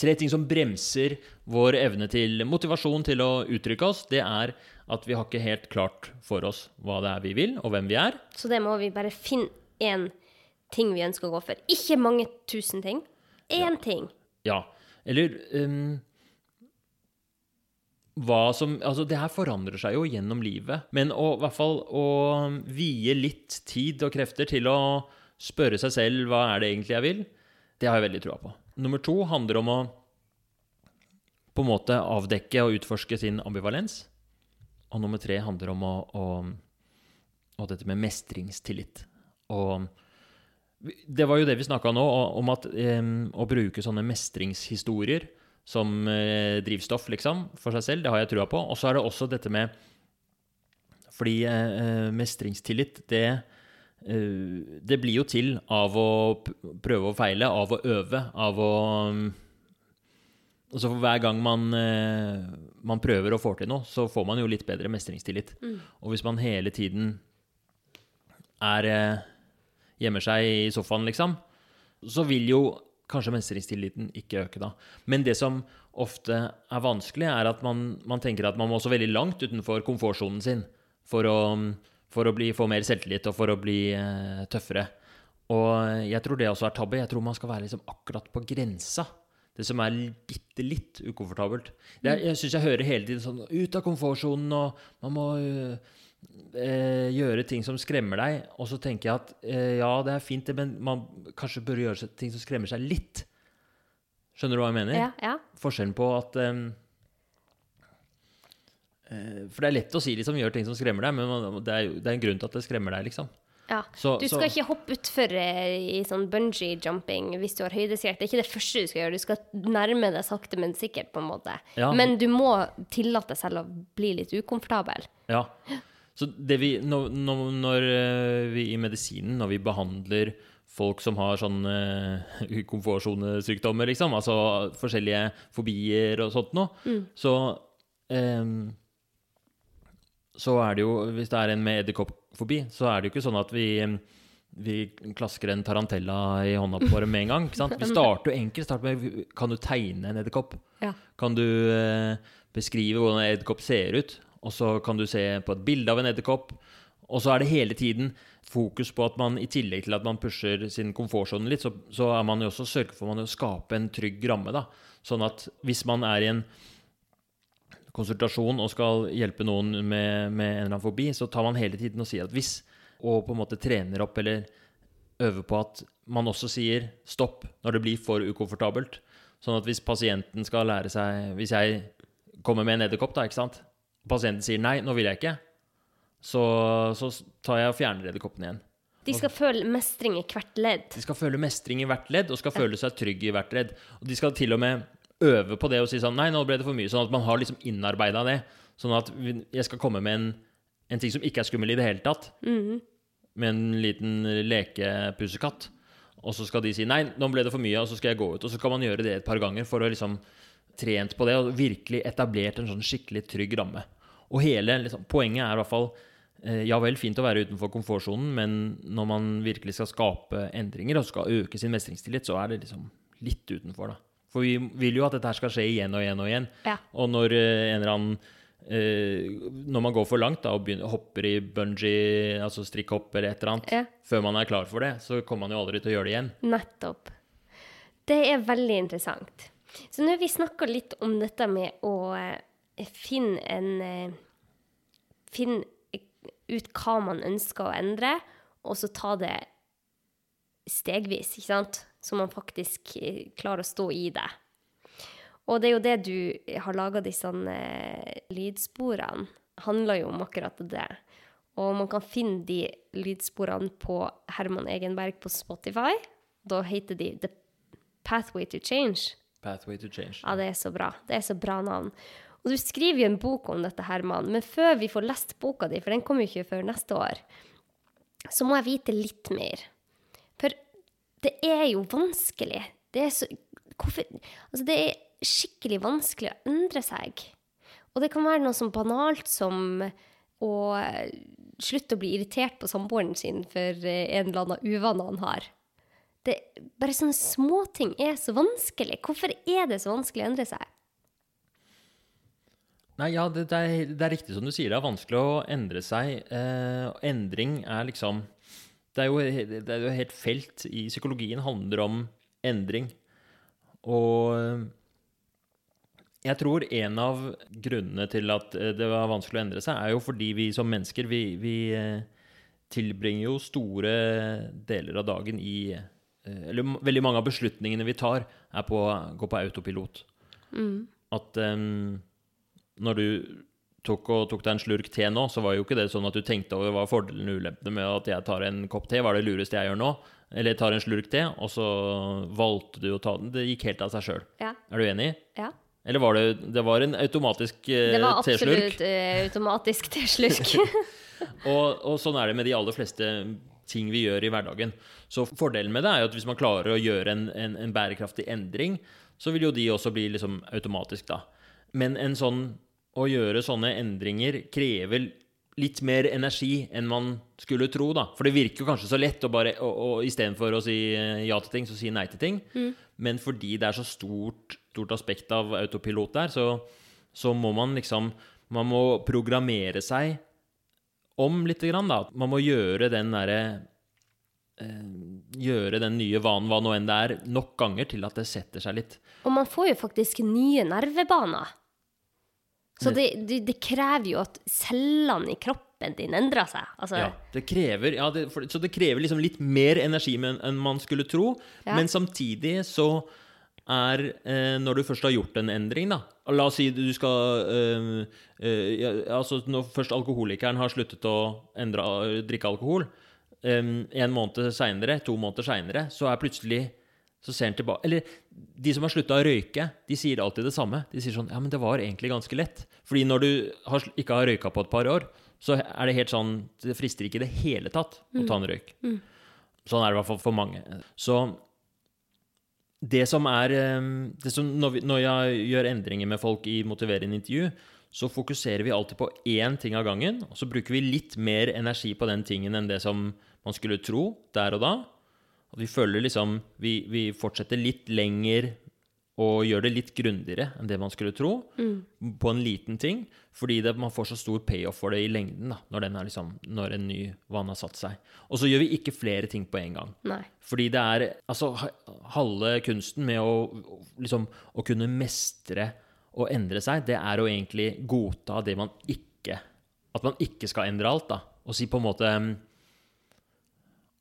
Tre ting som bremser vår evne til motivasjon til å uttrykke oss, det er at vi har ikke helt klart for oss hva det er vi vil, og hvem vi er. Så det må vi bare finne én ting vi ønsker å gå for. Ikke mange tusen ting. Én ting. Ja. Eller um, hva som Altså, det her forandrer seg jo gjennom livet. Men å, i hvert fall å vie litt tid og krefter til å spørre seg selv hva er det egentlig jeg vil, det har jeg veldig trua på. Nummer to handler om å på en måte avdekke og utforske sin ambivalens. Og nummer tre handler om å, å, å dette med mestringstillit. Og det var jo det vi snakka nå, om at um, å bruke sånne mestringshistorier som eh, drivstoff, liksom, for seg selv, det har jeg trua på. Og så er det også dette med Fordi eh, mestringstillit, det eh, Det blir jo til av å prøve og feile, av å øve, av å mm, Altså for Hver gang man, eh, man prøver og får til noe, så får man jo litt bedre mestringstillit. Og hvis man hele tiden er eh, gjemmer seg i sofaen, liksom, så vil jo kanskje mestringstilliten ikke øke da. Men det som ofte er vanskelig, er at man, man tenker at man må også veldig langt utenfor komfortsonen sin for å, for å bli, få mer selvtillit og for å bli eh, tøffere. Og jeg tror det også er tabbe. Jeg tror man skal være liksom akkurat på grensa. Det som er bitte litt ukomfortabelt. Er- jeg syns jeg hører hele tiden sånn Ut av komfortsonen, og man må øh, eh, gjøre ting som skremmer deg. Og så tenker jeg at eh, ja, det er fint, det, men man kanskje bør gjøre ting som skremmer seg litt. Skjønner du hva jeg mener? Ja, ja. Forskjellen på at eh, eh, For det er lett å si liksom gjør ting som skremmer deg, men man, det, er, det er en grunn til at det skremmer deg, liksom. ja. Så, Du skal så, ikke hoppe utfor eh, i sånn bungee-jumping hvis du har høydeskrekk. Det er ikke det første du skal gjøre. Du skal nærme deg sakte, men sikkert, på en måte. Ja. Men du må tillate deg selv å bli litt ukomfortabel. Ja. Så det vi, når, når, eh, vi i medisinen, når vi behandler folk som har sånne uh, komfortsonesykdommer, liksom, altså forskjellige fobier og sånt noe, så um, så er det jo, hvis det er en med edderkoppfobi, så er det jo ikke sånn at vi vi klasker en tarantella i hånda på dem med en gang. ikke sant? Vi starter jo enkelt. starter med, Kan du tegne en edderkopp? Ja. Kan du eh, beskrive hvordan en edderkopp ser ut? Og så kan du se på et bilde av en edderkopp. Og så er det hele tiden fokus på at man i tillegg til at man pusher sin komfortsone litt, så, så er man jo også sørger for man å skape en trygg ramme. da. Sånn at hvis man er i en konsultasjon og skal hjelpe noen med, med en eller annen fobi, så tar man hele tiden og sier at hvis, og på en måte trener opp eller øver på at man også sier stopp når det blir for ukomfortabelt. Sånn at hvis pasienten skal lære seg Hvis jeg kommer med en edderkopp, da, ikke sant? Pasienten sier nei, nå vil jeg ikke. Så, så tar jeg og fjerner edderkoppen igjen. De skal føle mestring i hvert ledd. De skal føle mestring i hvert ledd, og skal føle seg trygg i hvert ledd. Og de skal til og med øve på det og si sånn Nei, nå ble det for mye. Sånn at man har liksom innarbeida det. Sånn at jeg skal komme med en, en ting som ikke er skummel i det hele tatt. Med en liten lekepusekatt. Og så skal de si nei, nå ble det for mye, og så skal jeg gå ut. Og så skal man gjøre det et par ganger for å liksom trent på det og virkelig etablert en sånn skikkelig trygg ramme. Og hele liksom, poenget er i hvert fall eh, Ja vel, fint å være utenfor komfortsonen, men når man virkelig skal skape endringer og skal øke sin mestringstillit, så er det liksom litt utenfor, da. For vi vil jo at dette her skal skje igjen og igjen og igjen. Ja. Og når eh, en eller annen eh, Når man går for langt da, og begynner, hopper i bungee, altså strikkhopp eller et eller annet, Ja. før man er klar for det, så kommer man jo aldri til å gjøre det igjen. Nettopp. Det er veldig interessant. Så nå har vi snakka litt om dette med å eh, finne en eh, Finne ut hva man ønsker å endre, og så ta det stegvis, ikke sant? Så man faktisk eh, klarer å stå i det. Og det er jo det du har laga disse lydsporene. Handler jo om akkurat det. Og man kan finne de lydsporene på Herman Egenberg på Spotify. Da heter de The Pathway to Change. Pathway to change. Ja, det er så bra. Det er så bra navn. Og du skriver jo en bok om dette, Herman, men før vi får lest boka di, for den kommer jo ikke før neste år, så må jeg vite litt mer. For det er jo vanskelig. Det er så Hvorfor Altså, det er skikkelig vanskelig å endre seg. Og det kan være noe så banalt som å slutte å bli irritert på samboeren sin for en eller annen uvane han har. Det, bare sånne småting er så vanskelig. Hvorfor er det så vanskelig å endre seg? Nei, ja, det, det, er, det, er, riktig som du sier. Det er vanskelig å endre seg. Eh, endring er liksom det er, jo, jo helt felt i psykologien handler om endring. Og jeg tror en av grunnene til at det var vanskelig å endre seg, er jo fordi vi som mennesker, vi, vi eh, tilbringer jo store deler av dagen i Eller veldig mange av beslutningene vi tar, er på, går på autopilot. Mm. At um, når du tok, tok deg en slurk te nå, så var jo ikke det sånn at du tenkte over hva fordelene og ulempene med at jeg tar en kopp te, hva er det lureste jeg gjør nå? Eller tar en slurk te, og så valgte du å ta den. Det gikk helt av seg sjøl. Ja. Er du enig? Ja. Eller var det, det var en automatisk teslurk? Det var absolutt eh, automatisk teslurk. og, og sånn er det med de aller fleste ting vi gjør i hverdagen. Så fordelen med det er jo at hvis man klarer å gjøre en, en, en bærekraftig endring, så vil jo de også bli liksom automatisk, da. Men en sånn å gjøre sånne endringer krever litt mer energi enn man skulle tro, da. For det virker jo kanskje så lett å bare istedenfor å si eh, ja til ting, så si nei til ting. Mm. Men fordi det er så stort, stort aspekt av autopilot der, så, så, må man liksom Man må programmere seg om litt. grann, da. Man må gjøre den derre eh, Gjøre den nye vanen, hva nå enn det er, nok ganger til at det setter seg litt. Og man får jo faktisk nye nervebaner. Så det, det, det, krever jo at cellene i kroppen din endrer seg. Altså, ja, det krever, ja det, for, så det krever liksom litt mer energi enn man skulle tro. Ja. Men samtidig så er eh, Når du først har gjort en endring, da La oss si du skal eh, eh, ja, altså Når først alkoholikeren har sluttet å endre, drikke alkohol, eh, en måned seinere, to måneder seinere, så er plutselig så ser han tilbake Eller de som har slutta å røyke, de sier alltid det samme. De sier sånn Ja, men det var egentlig ganske lett. Fordi når du har, ikke har røyka på et par år, så er det helt sånn Det frister ikke i det hele tatt å ta en røyk. Mm. Sånn er det i hvert fall for mange. Så det som er eh, det som, når, vi, når, jeg gjør endringer med folk i motiverende intervju, så fokuserer vi alltid på én ting av gangen. Og så bruker vi litt mer energi på den tingen enn det som man skulle tro der og da. Og vi føler liksom vi, vi, fortsetter litt lenger og gjør det litt grundigere enn det man skulle tro, mm. på en liten ting. Fordi det, man får så stor payoff for det i lengden da, når, liksom, når, en ny vann har satt seg. Og så gjør vi ikke flere ting på en gang. Nei. Fordi det er altså halve kunsten med å, liksom, å kunne mestre og endre seg, det er å egentlig godta det man ikke At man ikke skal endre alt, da. Og si på en måte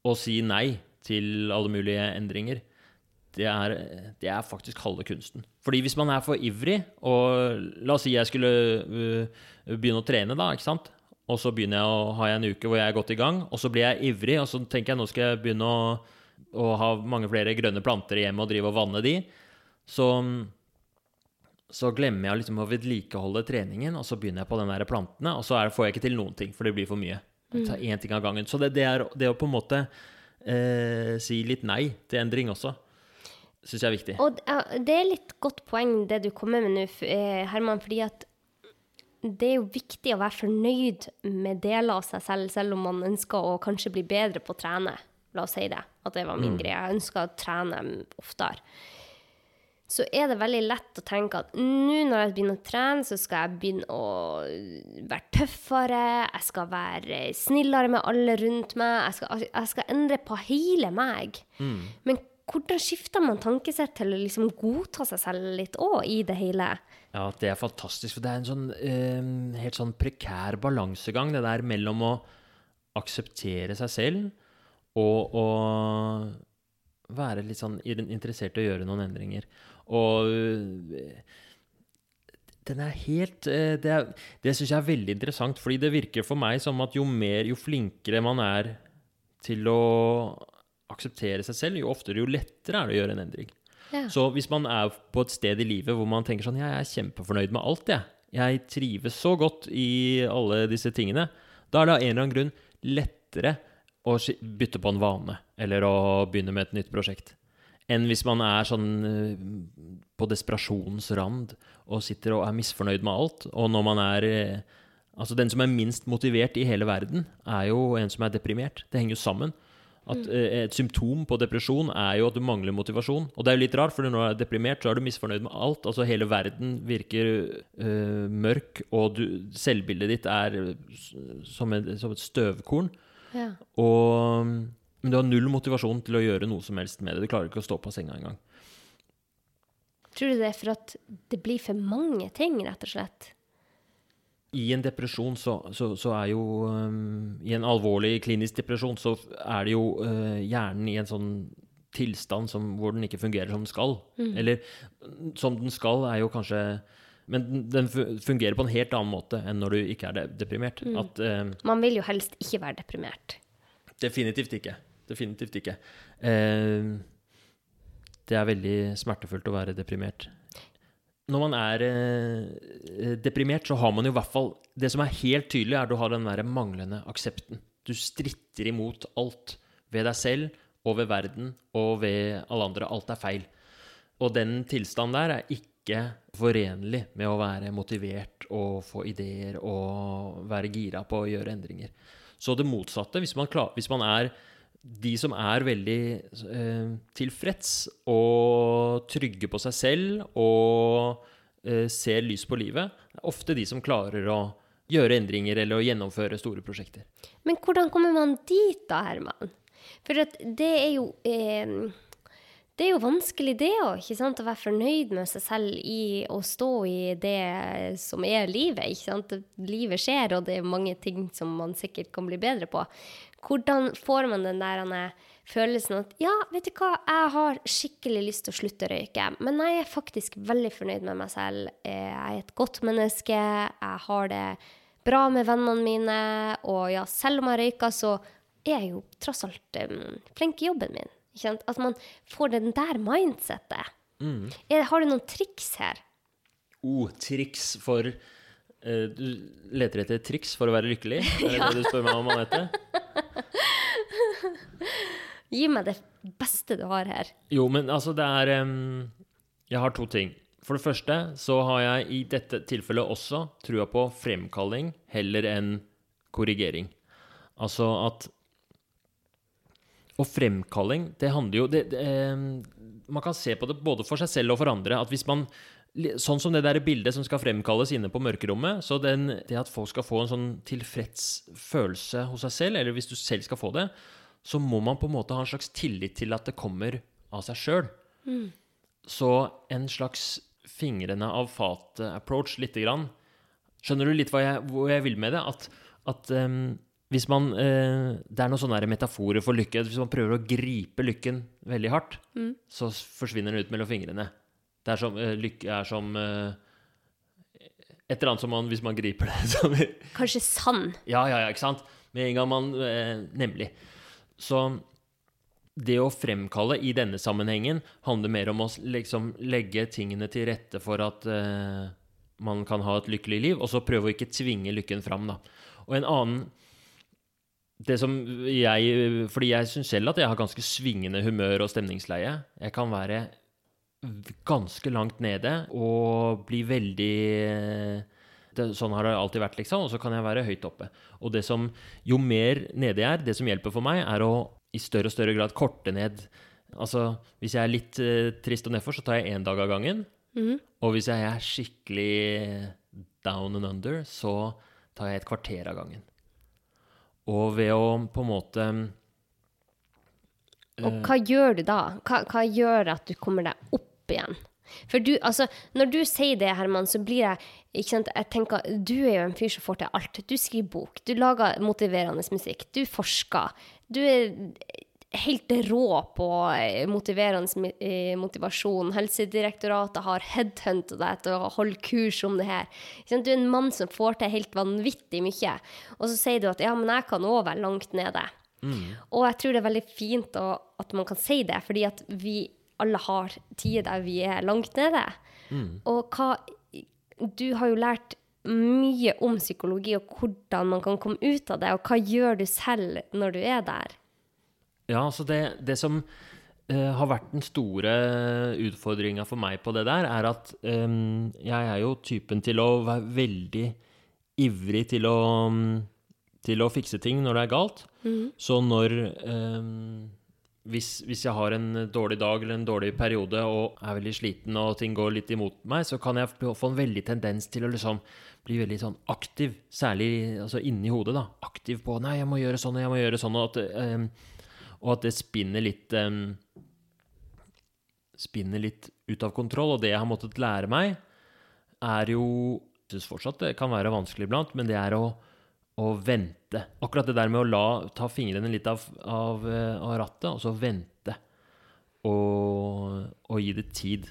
Å si nei til alle mulige endringer, det er, det er, faktisk halve kunsten. Fordi hvis man er for ivrig, og la oss si jeg skulle uh, begynne å trene, da, ikke sant? og så begynner jeg å ha en uke hvor jeg er godt i gang, og så blir jeg ivrig, og så tenker jeg nå skal jeg begynne å, å ha mange flere grønne planter hjemme og drive og vanne de, så, så glemmer jeg liksom å vedlikeholde treningen, og så begynner jeg på den der plantene, og så er, får jeg ikke til noen ting, for det blir for mye. Ta én ting av gangen. Så det, det er det å på en måte eh, si litt nei til endring også. Syns jeg er viktig. Og det er litt godt poeng det du kommer med nå, eh, Herman, fordi at det er jo viktig å være fornøyd med deler av seg selv, selv om man ønsker å kanskje bli bedre på å trene. La oss si det, at det var min mm. greie. Jeg ønsker å trene oftere så er det veldig lett å tenke at nå når jeg begynner å trene, så skal jeg begynne å være tøffere, jeg skal være snillere med alle rundt meg, jeg skal, jeg skal endre på hele meg. Mm. Men hvordan skifter man tankesett til å liksom godta seg selv litt òg i det hele? Ja, det er fantastisk. For det er en sånn eh, helt sånn prekær balansegang, det der mellom å akseptere seg selv og å være litt sånn interessert i å gjøre noen endringer. Og eh, den er helt eh, Det, er, det syns jeg er veldig interessant, fordi det virker for meg som at jo mer, jo flinkere man er til å akseptere seg selv, jo oftere, jo lettere er det å gjøre en endring. Ja. Så hvis man er på et sted i livet hvor man tenker sånn Jeg er kjempefornøyd med alt, jeg. Jeg trives så godt i alle disse tingene. Da er det av en eller annen grunn lettere å bytte på en vane eller å begynne med et nytt prosjekt. Enn hvis man er sånn eh, på desperasjonens rand og sitter og er misfornøyd med alt. Og når man er eh, Altså, den som er minst motivert i hele verden, er jo en som er deprimert. Det henger jo sammen. At mm. eh, Et symptom på depresjon er jo at du mangler motivasjon. Og det er jo litt rart, for når du er deprimert, så er du misfornøyd med alt. Altså Hele verden virker uh, mørk, og du, selvbildet ditt er som, et, som et støvkorn. Ja. Og, men du har null motivasjon til å gjøre noe som helst med det. Du klarer ikke å stå på senga engang. Tror du det er for at det blir for mange ting, rett og slett? I en depresjon så, så, så er jo um, I en alvorlig klinisk depresjon så er det jo uh, hjernen i en sånn tilstand som, hvor den ikke fungerer som den skal. Mm. Eller som den skal, er jo kanskje Men den fungerer på en helt annen måte enn når du ikke er deprimert. Mm. At, um, Man vil jo helst ikke være deprimert. Definitivt ikke. Definitivt ikke. Uh, det er veldig smertefullt å være deprimert når man er eh, deprimert, så har man jo i hvert fall Det som er helt tydelig, er at du har den der manglende aksepten. Du stritter imot alt ved deg selv og ved verden og ved alle andre. Alt er feil. Og den tilstanden der er ikke forenlig med å være motivert og få ideer og være gira på å gjøre endringer. Så det motsatte, hvis man, klar, hvis man er de som er veldig eh, tilfreds og trygge på seg selv og eh, ser lys på livet, er ofte de som klarer å gjøre endringer eller å gjennomføre store prosjekter. Men hvordan kommer man dit, da, Herman? For det er jo eh, det er jo vanskelig, det òg. Å være fornøyd med seg selv i å stå i det som er livet. Livet skjer, og det er mange ting som man sikkert kan bli bedre på. Hvordan får man den der følelsen at ja, vet du hva, jeg har skikkelig lyst til å slutte å røyke, men jeg er faktisk veldig fornøyd med meg selv. Jeg er et godt menneske, jeg har det bra med vennene mine, og ja, selv om jeg røyker, så er jeg jo tross alt um, flink i jobben min. At man får den der mindsettet. Mm. har du noen triks her? Oh, triks for uh, Du leter etter triks for å være lykkelig? Er det ja. det du spør meg om, Anette? Gi meg det beste du har her. Jo, men altså, det er um, Jeg har to ting. For det første så har jeg i dette tilfellet også trua på fremkalling heller enn korrigering. Altså at Og fremkalling, det handler jo det, det, Man kan se på det både for seg selv og for andre. At hvis man Sånn som det der bildet som skal fremkalles inne på mørkerommet. Så den, det at folk skal få en sånn tilfreds følelse hos seg selv, eller hvis du selv skal få det, så må man på en måte ha en slags tillit til at det kommer av seg sjøl. Mm. Så en slags fingrene av fatet-approach lite grann. Skjønner du litt jeg, hvor jeg vil med det? At, at um, hvis man uh, Det er noen sånne metaforer for lykke. Hvis man prøver å gripe lykken veldig hardt, mm. så forsvinner den ut mellom fingrene. Det er som, uh, lykke er som uh, Et eller annet som man, hvis man griper det som, Kanskje sand? Ja, ja, ja, ikke sant? Med en gang man Nemlig. Så det å fremkalle i denne sammenhengen handler mer om å liksom legge tingene til rette for at uh, man kan ha et lykkelig liv, og så prøve å ikke tvinge lykken fram, da. Og en annen det som jeg, Fordi jeg syns selv at jeg har ganske svingende humør og stemningsleie. Jeg kan være ganske langt nede og bli veldig det, Sånn har det alltid vært, liksom. Og så kan jeg være høyt oppe. Og det som, jo mer nede jeg er, det som hjelper for meg, er å i større og større grad korte ned. Altså, hvis jeg er litt uh, trist og nedfor, så tar jeg én dag av gangen. Mm. Og hvis jeg er skikkelig down and under, så tar jeg et kvarter av gangen. Og ved å på en måte Og hva gjør du da? Hva, hva gjør at du kommer deg opp igjen? For du, altså, når du sier det, Herman, så blir jeg ikke sant, jeg tenker, Du er jo en fyr som får til alt. Du skriver bok, du lager motiverende musikk, du forsker. Du er helt rå på eh, motiverende eh, motivasjon. Helsedirektoratet har headhunta deg til å holde kurs om det her. Ikke sant? Du er en mann som får til helt vanvittig mye. Og så sier du at ja, men jeg kan òg være langt nede. Og jeg tror det er veldig fint å, at man kan si det, fordi at vi alle har tider der vi er langt nede. Og hva Du har jo lært mye om psykologi og hvordan man kan komme ut av det, og hva gjør du selv når du er der? Ja, altså det, det som uh, har vært den store utfordringa for meg på det der, er at um, jeg er jo typen til å være veldig ivrig til å, mm, til å fikse ting når det er galt. Så når em, hvis, hvis jeg har en dårlig dag eller en dårlig periode og er veldig sliten og ting går litt imot meg, så kan jeg få en veldig tendens til å liksom bli veldig sånn aktiv, særlig altså inni hodet, da. Aktiv på 'nei, jeg må gjøre sånn jeg må gjøre sånn', og at, um, og at det spinner litt um, Spinner litt ut av kontroll. Og det jeg har måttet lære meg, er jo Jeg syns fortsatt det kan være vanskelig iblant, men det er å, å vente. Akkurat det der med å la, ta fingrene litt av, av, eh, av rattet, og så vente. Og, og gi det tid.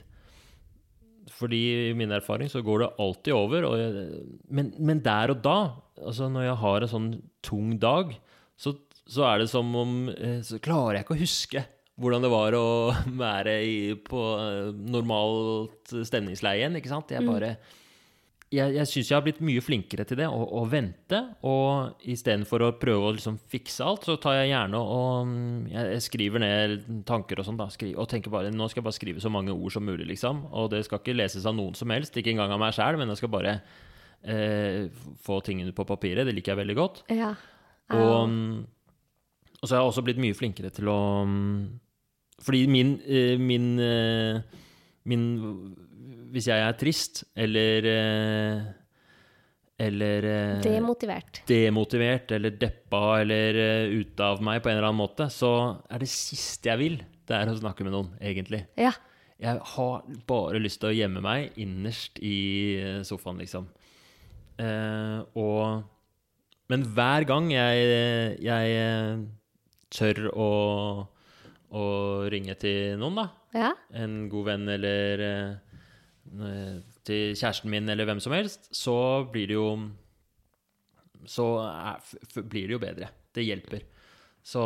Fordi i min erfaring så går det alltid over. Og jeg, men, men der og da, altså når jeg har en sånn tung dag, så, så er det som om eh, Så klarer jeg ikke å huske hvordan det var å være i, på eh, normalt stemningsleie igjen, ikke sant? Jeg bare jeg, jeg syns jeg har blitt mye flinkere til det, å, å vente. Og istedenfor å prøve å liksom fikse alt, så tar jeg gjerne og mm, jeg, jeg skriver ned tanker og sånn, og tenker bare nå skal jeg bare skrive så mange ord som mulig, liksom. Og det skal ikke leses av noen som helst, ikke engang av meg sjæl, men jeg skal bare eh, få tingene på papiret. Det liker jeg veldig godt. Ja. Og, mm, og så har jeg også blitt mye flinkere til å mm, Fordi min, eh, min, eh, min Hvis jeg er trist eller eh, Eller eh, Demotivert. demotivert eller deppa eller eh, ute av meg på en eller annen måte, så er det siste jeg vil, det er å snakke med noen, egentlig. Ja. Jeg har bare lyst til å gjemme meg innerst i sofaen, liksom. Eh, og Men hver gang jeg, jeg tør å, å ringe til noen, da, Ja. en god venn eller eh, til kjæresten min eller hvem som helst, så blir det jo Så blir det jo bedre. Det hjelper. Så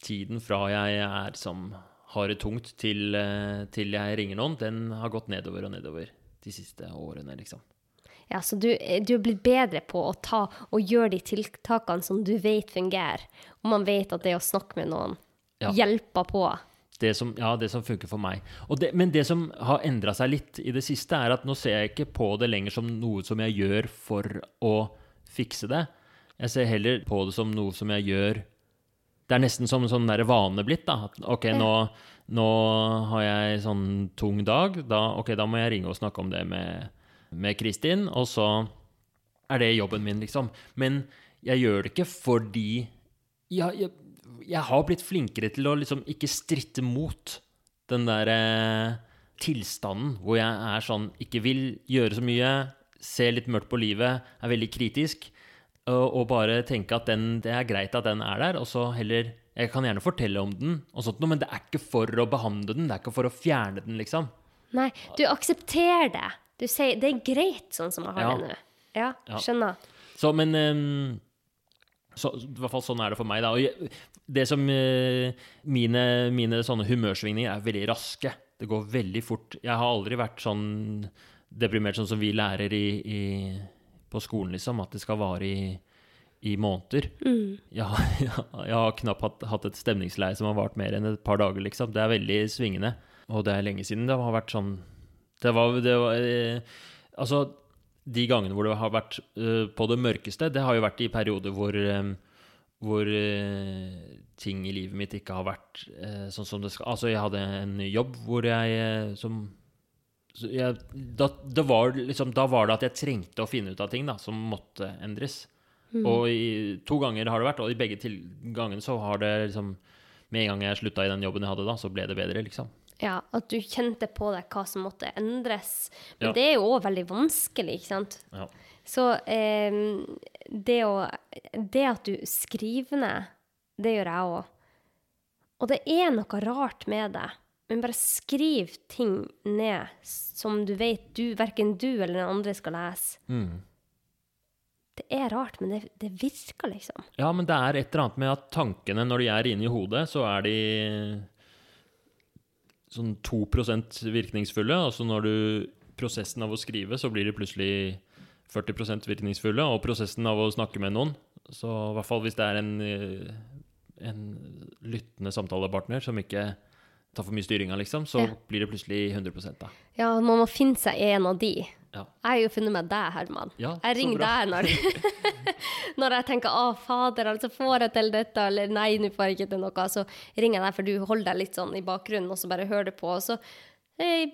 tiden fra jeg er som har det tungt, til, eh, til jeg ringer noen, den har gått nedover og nedover de siste årene, liksom. Ja, så du, du er blitt bedre på å ta og gjøre de tiltakene som du vet fungerer. Og man vet at det å snakke med noen Ja. hjelper på. Det som, ja, det som funker for meg. Og det, men det som har endra seg litt i det siste, er at nå ser jeg ikke på det lenger som noe som jeg gjør for å fikse det. Jeg ser heller på det som noe som jeg gjør Det er nesten som en sånn der vane blitt. da. At, ok, nå, nå har jeg sånn tung dag. Da, ok, da må jeg ringe og snakke om det med, med Kristin, og så er det jobben min, liksom. Men jeg gjør det ikke fordi ja, jeg, jeg har blitt flinkere til å liksom ikke stritte mot den der eh, tilstanden hvor jeg er sånn ikke vil gjøre så mye, ser litt mørkt på livet, er veldig kritisk, og, og bare tenke at den, det er greit at den er der, og så heller Jeg kan gjerne fortelle om den, og sånt, noe, men det er ikke for å behandle den, det er ikke for å fjerne den, liksom. Nei, du aksepterer det. Du sier det er greit sånn som jeg har Ja. det nå. Ja, Ja. skjønner. Så, men um, så, I hvert fall sånn er det for meg, da. Og jeg, det som eh, mine, mine sånne humørsvingninger er veldig raske. Det går veldig fort. Jeg har aldri vært sånn deprimert sånn som vi lærer i, i, på skolen, liksom. At det skal vare i, i måneder. Jeg, har- jeg, jeg har knapt hatt, hatt et stemningsleie som har vart mer enn et par dager, liksom. Det er veldig svingende. Og det er lenge siden det har vært sånn Det var, det var eh, Altså, de gangene hvor det har vært eh, på det mørkeste, det har jo vært i perioder hvor, eh, hvor uh, ting i livet mitt ikke har vært uh, sånn som det skal. Altså, jeg hadde en jobb hvor jeg uh, som jeg, da, det var liksom, da var det at jeg trengte å finne ut av ting da, som måtte endres. Og i, to ganger har det vært, og i begge til, gangene så har det liksom med en gang jeg slutta i den jobben jeg hadde da, så ble det bedre, liksom. Ja, at du kjente på deg hva som måtte endres. Men Ja. det er jo òg veldig vanskelig, ikke sant? Ja. Så eh, det å Det at du skriver ned, det gjør jeg òg. Og det er noe rart med det. Men bare skriv ting ned som du vet du, verken du eller den andre skal lese. Mm. Det er rart, men det, det virker, liksom. Ja, men det er et eller annet med at tankene, når de er inni hodet, så er de sånn 2% virkningsfulle. Altså når du Prosessen av å skrive, så blir de plutselig 40% virkningsfulle. Og prosessen av å snakke med noen, så i hvert fall hvis det er en, eh, en lyttende samtalepartner som ikke tar for mye styring liksom, så Ja. blir det plutselig 100 da. Ja, man må finne seg en av de. Ja. Jeg har jo funnet meg deg, Herman. Ja, jeg ringer deg når, når jeg tenker 'Å, fader, altså får jeg til dette?' eller 'Nei, nå får jeg ikke til noe'. Så ringer jeg deg, for du holder deg litt sånn i bakgrunnen, og så bare hører du på. Og så eh,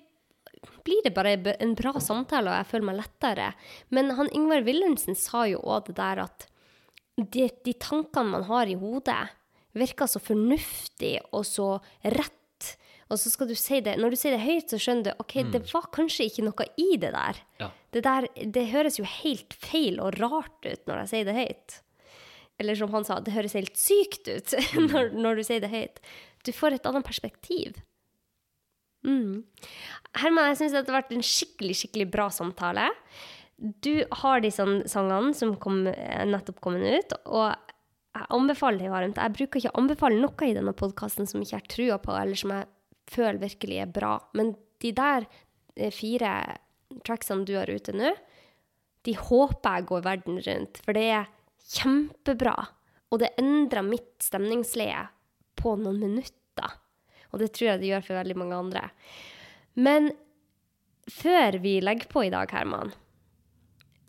blir det bare en bra samtale, og jeg føler meg lettere. Men han Ingvar Wilhelmsen sa jo òg det der at de, de tankene man har i hodet, virker så fornuftig og så rett. Og så skal du si det, når du sier det høyt, så skjønner du ok, det var kanskje ikke noe i det der. Ja. Det der, det høres jo helt feil og rart ut når jeg sier det høyt. Eller som han sa, det høres helt sykt ut når, når du sier det høyt. Du får et annet perspektiv. Mm. Herman, jeg syns det har vært en skikkelig, skikkelig bra samtale. Du har de sånn sangene som kom, nettopp kom ut, og jeg anbefaler dem varmt. Jeg bruker ikke å anbefale noe i denne podkasten som ikke jeg har trua på, eller som jeg føler virkelig er bra. Men de der eh, fire tracksene du har ute nå, de håper jeg går verden rundt, for det er kjempebra. Og det endrer mitt stemningsleie på noen minutter. Og det tror jeg det gjør for veldig mange andre. Men før vi legger på i dag, Herman,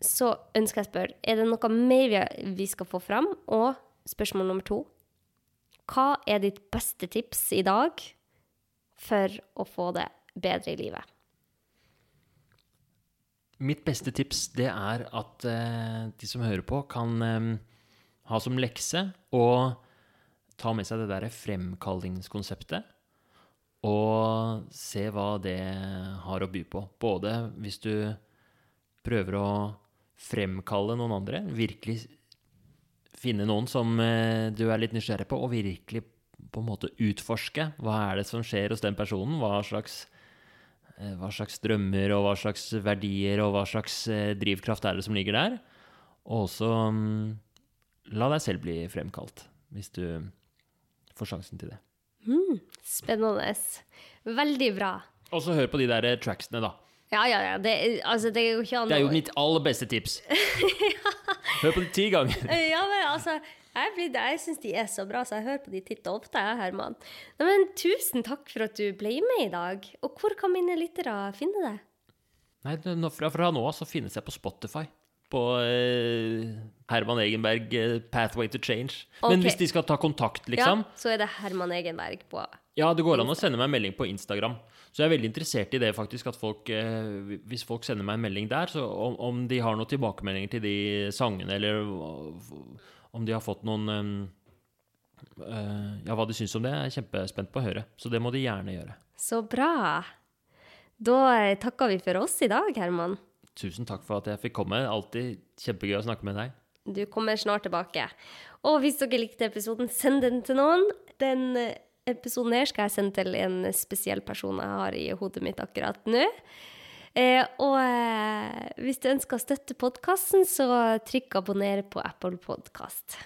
så ønsker jeg å spørre Er det noe mer vi- skal få fram? Og spørsmål nummer to Hva er ditt beste tips i dag for å få det bedre i livet? Mitt beste tips det er at eh, de som hører på, kan eh, ha som lekse å ta med seg det derre fremkallingskonseptet. Og se hva det har å by på. Både hvis du prøver å fremkalle noen andre, virkelig finne noen som eh, du er litt nysgjerrig på, og virkelig på en måte utforske hva er det som skjer hos den personen. Hva slags eh, hva slags drømmer og hva slags verdier og hva slags eh, drivkraft er det som ligger der. Og også mm, la deg selv bli fremkalt, hvis du får sjansen til det. Spennende. Veldig bra. Og så hør på de der eh, tracksene, da. Ja, ja, ja. Det, altså, det er jo ikke annet Det er jo mitt aller beste tips. Hør på de ti ganger. Ja, men altså, jeg, blir, jeg syns de er så bra, så jeg hører på de titt og ofte, jeg, Herman. Nei, men tusen takk for at du ble med i dag. Og hvor kan mine lyttere finne deg? Nei, fra, fra nå av så finnes jeg på Spotify. På eh, Herman Egenberg, eh, 'Pathway to Change'. Men hvis de skal ta kontakt, liksom Ja, så er det Herman Egenberg på Ja, det går an å sende meg en melding på Instagram. Så jeg er veldig interessert i det, faktisk. At folk, eh, hvis folk sender meg en melding der, så om, om de har noen tilbakemeldinger til de sangene, eller om de har fått noen Ja, hva de syns om det, er jeg kjempespent på å høre. Så det må de gjerne gjøre. Så bra. Da takker vi for oss i dag, Herman. Tusen takk for at jeg fikk komme. Alltid kjempegøy å snakke med deg. Du kommer snart tilbake. Og hvis dere likte episoden, send den til noen. Den eh, episoden her skal jeg sende til en spesiell person jeg har i hodet mitt akkurat nå. Eh, og eh, hvis du ønsker å støtte podkasten, så trykk abonner på Apple Podkast.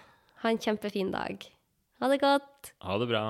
Ha en kjempefin dag. Ha det godt. Ha det bra.